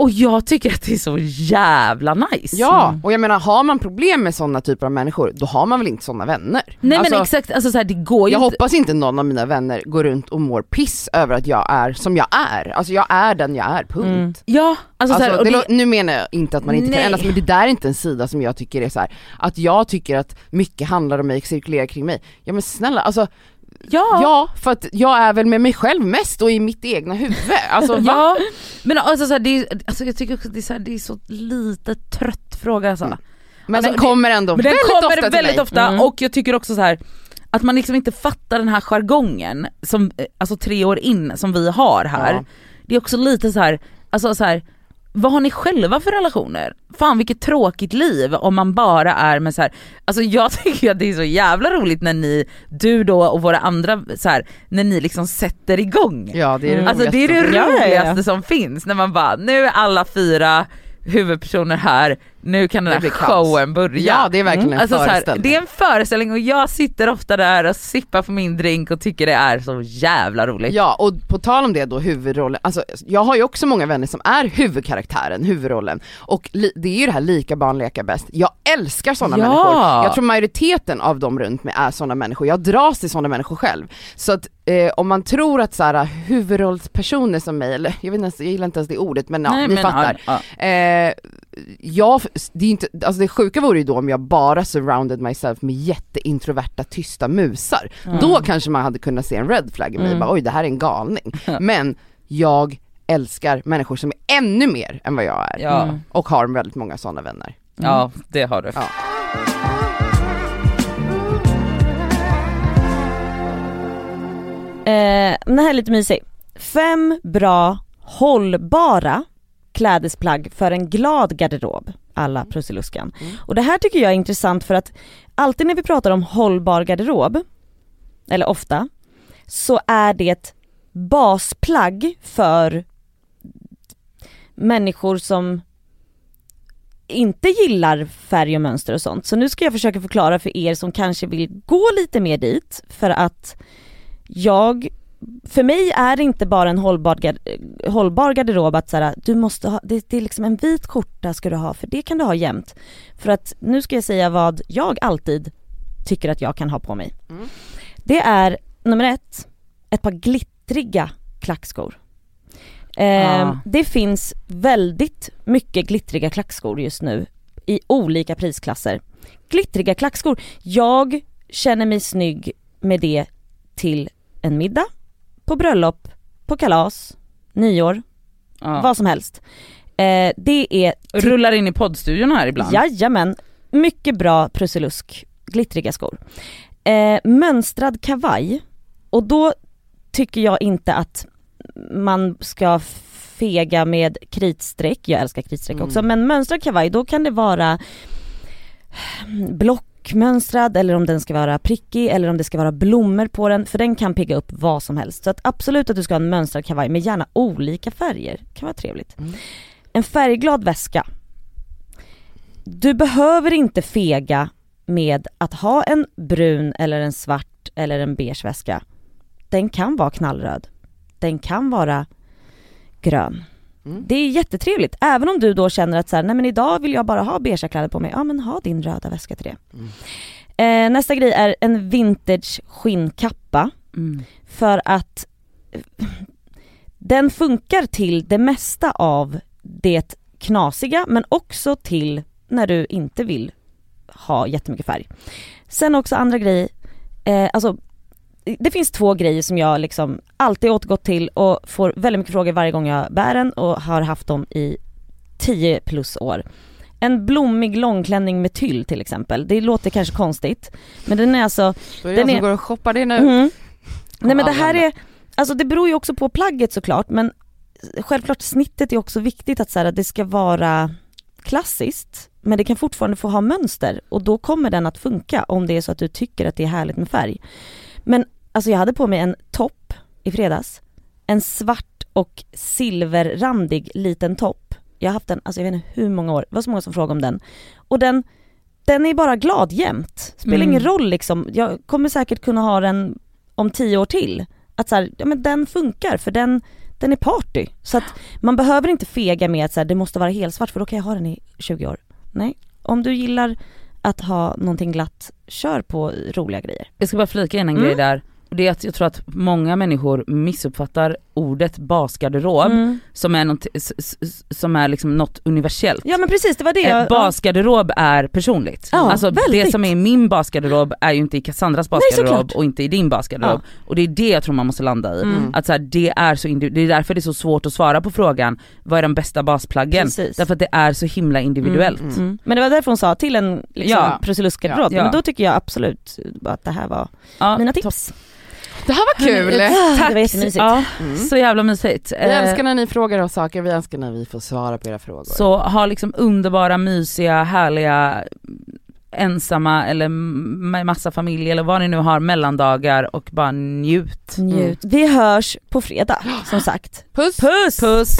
Och jag tycker att det är så jävla nice. Ja, och jag menar har man problem med sådana typer av människor, då har man väl inte sådana vänner? Nej alltså, men exakt, alltså så här, det går ju jag inte. hoppas inte någon av mina vänner går runt och mår piss över att jag är som jag är. Alltså jag är den jag är, punkt. Mm. Ja, alltså, så här, Alltså, det, det, nu menar jag inte att man inte Nej. kan ändras men det där är inte en sida som jag tycker är så här. att jag tycker att mycket handlar om mig, cirkulerar kring mig. Ja men snälla alltså, ja. ja för att jag är väl med mig själv mest och i mitt egna huvud. Alltså? Ja, men alltså, så här, det är, alltså jag tycker också det är så, här, det är så lite trött fråga alltså. Mm. Men Alltså, den kommer ändå Men den väldigt kommer ofta till väldigt mig. ofta Mm. och jag tycker också så här att man liksom inte fattar den här jargongen som, eh, alltså tre år in som vi har här. Ja. Det är också lite så här, alltså så här, vad har ni själva för relationer? Fan vilket tråkigt liv om man bara är med så här. alltså jag tycker att det är så jävla roligt när ni, du då och våra andra så här, när ni liksom sätter igång. Ja det är det. Alltså det är det roligaste. Ja, ja, som finns när man bara, nu är alla fyra huvudpersoner här, nu kan den här showen börja. Ja det är verkligen en Alltså så här, föreställning. det är en föreställning och jag sitter ofta där och sippar på min drink och tycker det är så jävla roligt. Ja och på tal om det då huvudrollen, alltså jag har ju också många vänner som är huvudkaraktären, huvudrollen och det är ju det här lika barn leka bäst. Jag älskar sådana Ja. människor, jag tror majoriteten av dem runt mig är sådana människor, jag dras till sådana människor själv. Så att eh, om man tror att så här, huvudrollspersoner som mig, eller jag vet inte, jag gillar inte ens det ordet men ja, Nej, ni men, fattar. ja, ja. Eh, jag, det, är inte, alltså det sjuka vore ju då om jag bara surrounded myself med jätteintroverta tysta musar. Då kanske man hade kunnat se en red flag i mig, Mm. bara, oj det här är en galning. Men jag älskar människor som är ännu mer än vad jag är. Ja. Mm. Och har väldigt många sådana vänner. ja det har du. Ja. Eh, den här är lite mysig. Fem bra hållbara klädesplagg för en glad garderob alla Prussiluskan. Och det här tycker jag är intressant för att alltid när vi pratar om hållbar garderob, eller ofta, så är det ett basplagg för människor som inte gillar färg och mönster och sånt. Så nu ska jag försöka förklara för er som kanske vill gå lite mer dit för att jag, för mig är det inte bara en hållbar, hållbar garderob att såhär, du måste ha, det, det är liksom en vit skjorta ska du ha för det kan du ha jämt. För att nu ska jag säga vad jag alltid tycker att jag kan ha på mig. Det är nummer ett, ett par glittriga klackskor. Eh, Ah. Det finns väldigt mycket glittriga klackskor just nu i olika prisklasser. Glittriga klackskor, jag känner mig snygg med det till en middag, på bröllop, på kalas, nyår, Ja. vad som helst. Eh, det är Rullar in i poddstudion här ibland. Jajamän, mycket bra Prussilusk, glittriga skor. Eh, mönstrad kavaj, och då tycker jag inte att man ska fega med kritstreck, jag älskar kritstreck Mm. också, men mönstrad kavaj då kan det vara blockmönstrad eller om den ska vara prickig eller om det ska vara blommor på den, för den kan pigga upp vad som helst. Så att absolut att du ska ha en mönstrad kavaj med gärna olika färger, kan vara trevligt. En färgglad väska, du behöver inte fega med att ha en brun eller en svart eller en beige väska. Den kan vara knallröd. Den kan vara grön. Mm. Det är jättetrevligt, även om du då känner att så här, nej men idag vill jag bara ha beigea kläder på mig. Ja men ha din röda väska till det. Eh, nästa grej är en vintage skinnkappa. Mm. För att den funkar till det mesta av det knasiga men också till när du inte vill ha jättemycket färg. Sen också andra grejer, eh, alltså det finns två grejer som jag liksom alltid återgått till och får väldigt mycket frågor varje gång jag bär den och har haft dem i 10 plus år. En blommig långklänning med tyll till exempel, det låter kanske konstigt men den är alltså Då är det Den jag är- som går och shoppar det nu. Mhm. Nej men det här är, alltså det beror ju också på plagget såklart men självklart snittet är också viktigt att så här, att det ska vara klassiskt men det kan fortfarande få ha mönster och då kommer den att funka om det är så att du tycker att det är härligt med färg. Men alltså jag hade på mig en topp i fredags, en svart och silverrandig liten topp. Jag har haft den, alltså jag vet inte hur många år, det var så många som frågade om den. Och den, den är bara glad jämt. Spelar Mm. ingen roll liksom, jag kommer säkert kunna ha den om tio år till. Att så här, ja men den funkar för den, den är party. Så att man behöver inte fega med att så här, det måste vara helsvart för då kan jag ha den i 20 år. Nej, om du gillar att ha någonting glatt, kör på roliga grejer. Jag ska bara flika in en Mm. grej där. Det är att jag tror att många människor missuppfattar ordet basgarderob Mm. som är, något, som är liksom något universellt. Ja men precis, det var det Eh, jag... basgarderob är personligt. Ja, alltså det väldigt. som är i min basgarderob är ju inte i Cassandras basgarderob såklart. och inte i din basgarderob. Och det är det jag tror man måste landa i. Mm. Att så här, det, är så det är därför det är så svårt att svara på frågan, vad är de bästa basplaggen? Precis. Därför att det är så himla individuellt. Mm. Mm. Men det var därför hon sa till en liksom, Ja. Ja. Men då tycker jag absolut att det här var Ja, mina topp. Det här var kul! Ah, Det var jättemysigt. Ja, Mm. så jävla mysigt. Vi Eh, älskar när ni frågar oss saker, vi älskar när vi får svara på era frågor. Så ha liksom underbara, mysiga, härliga ensamma eller med massa familj eller vad ni nu har mellandagar och bara njut. Njut. Vi hörs på fredag som sagt. Puss! Puss! Puss!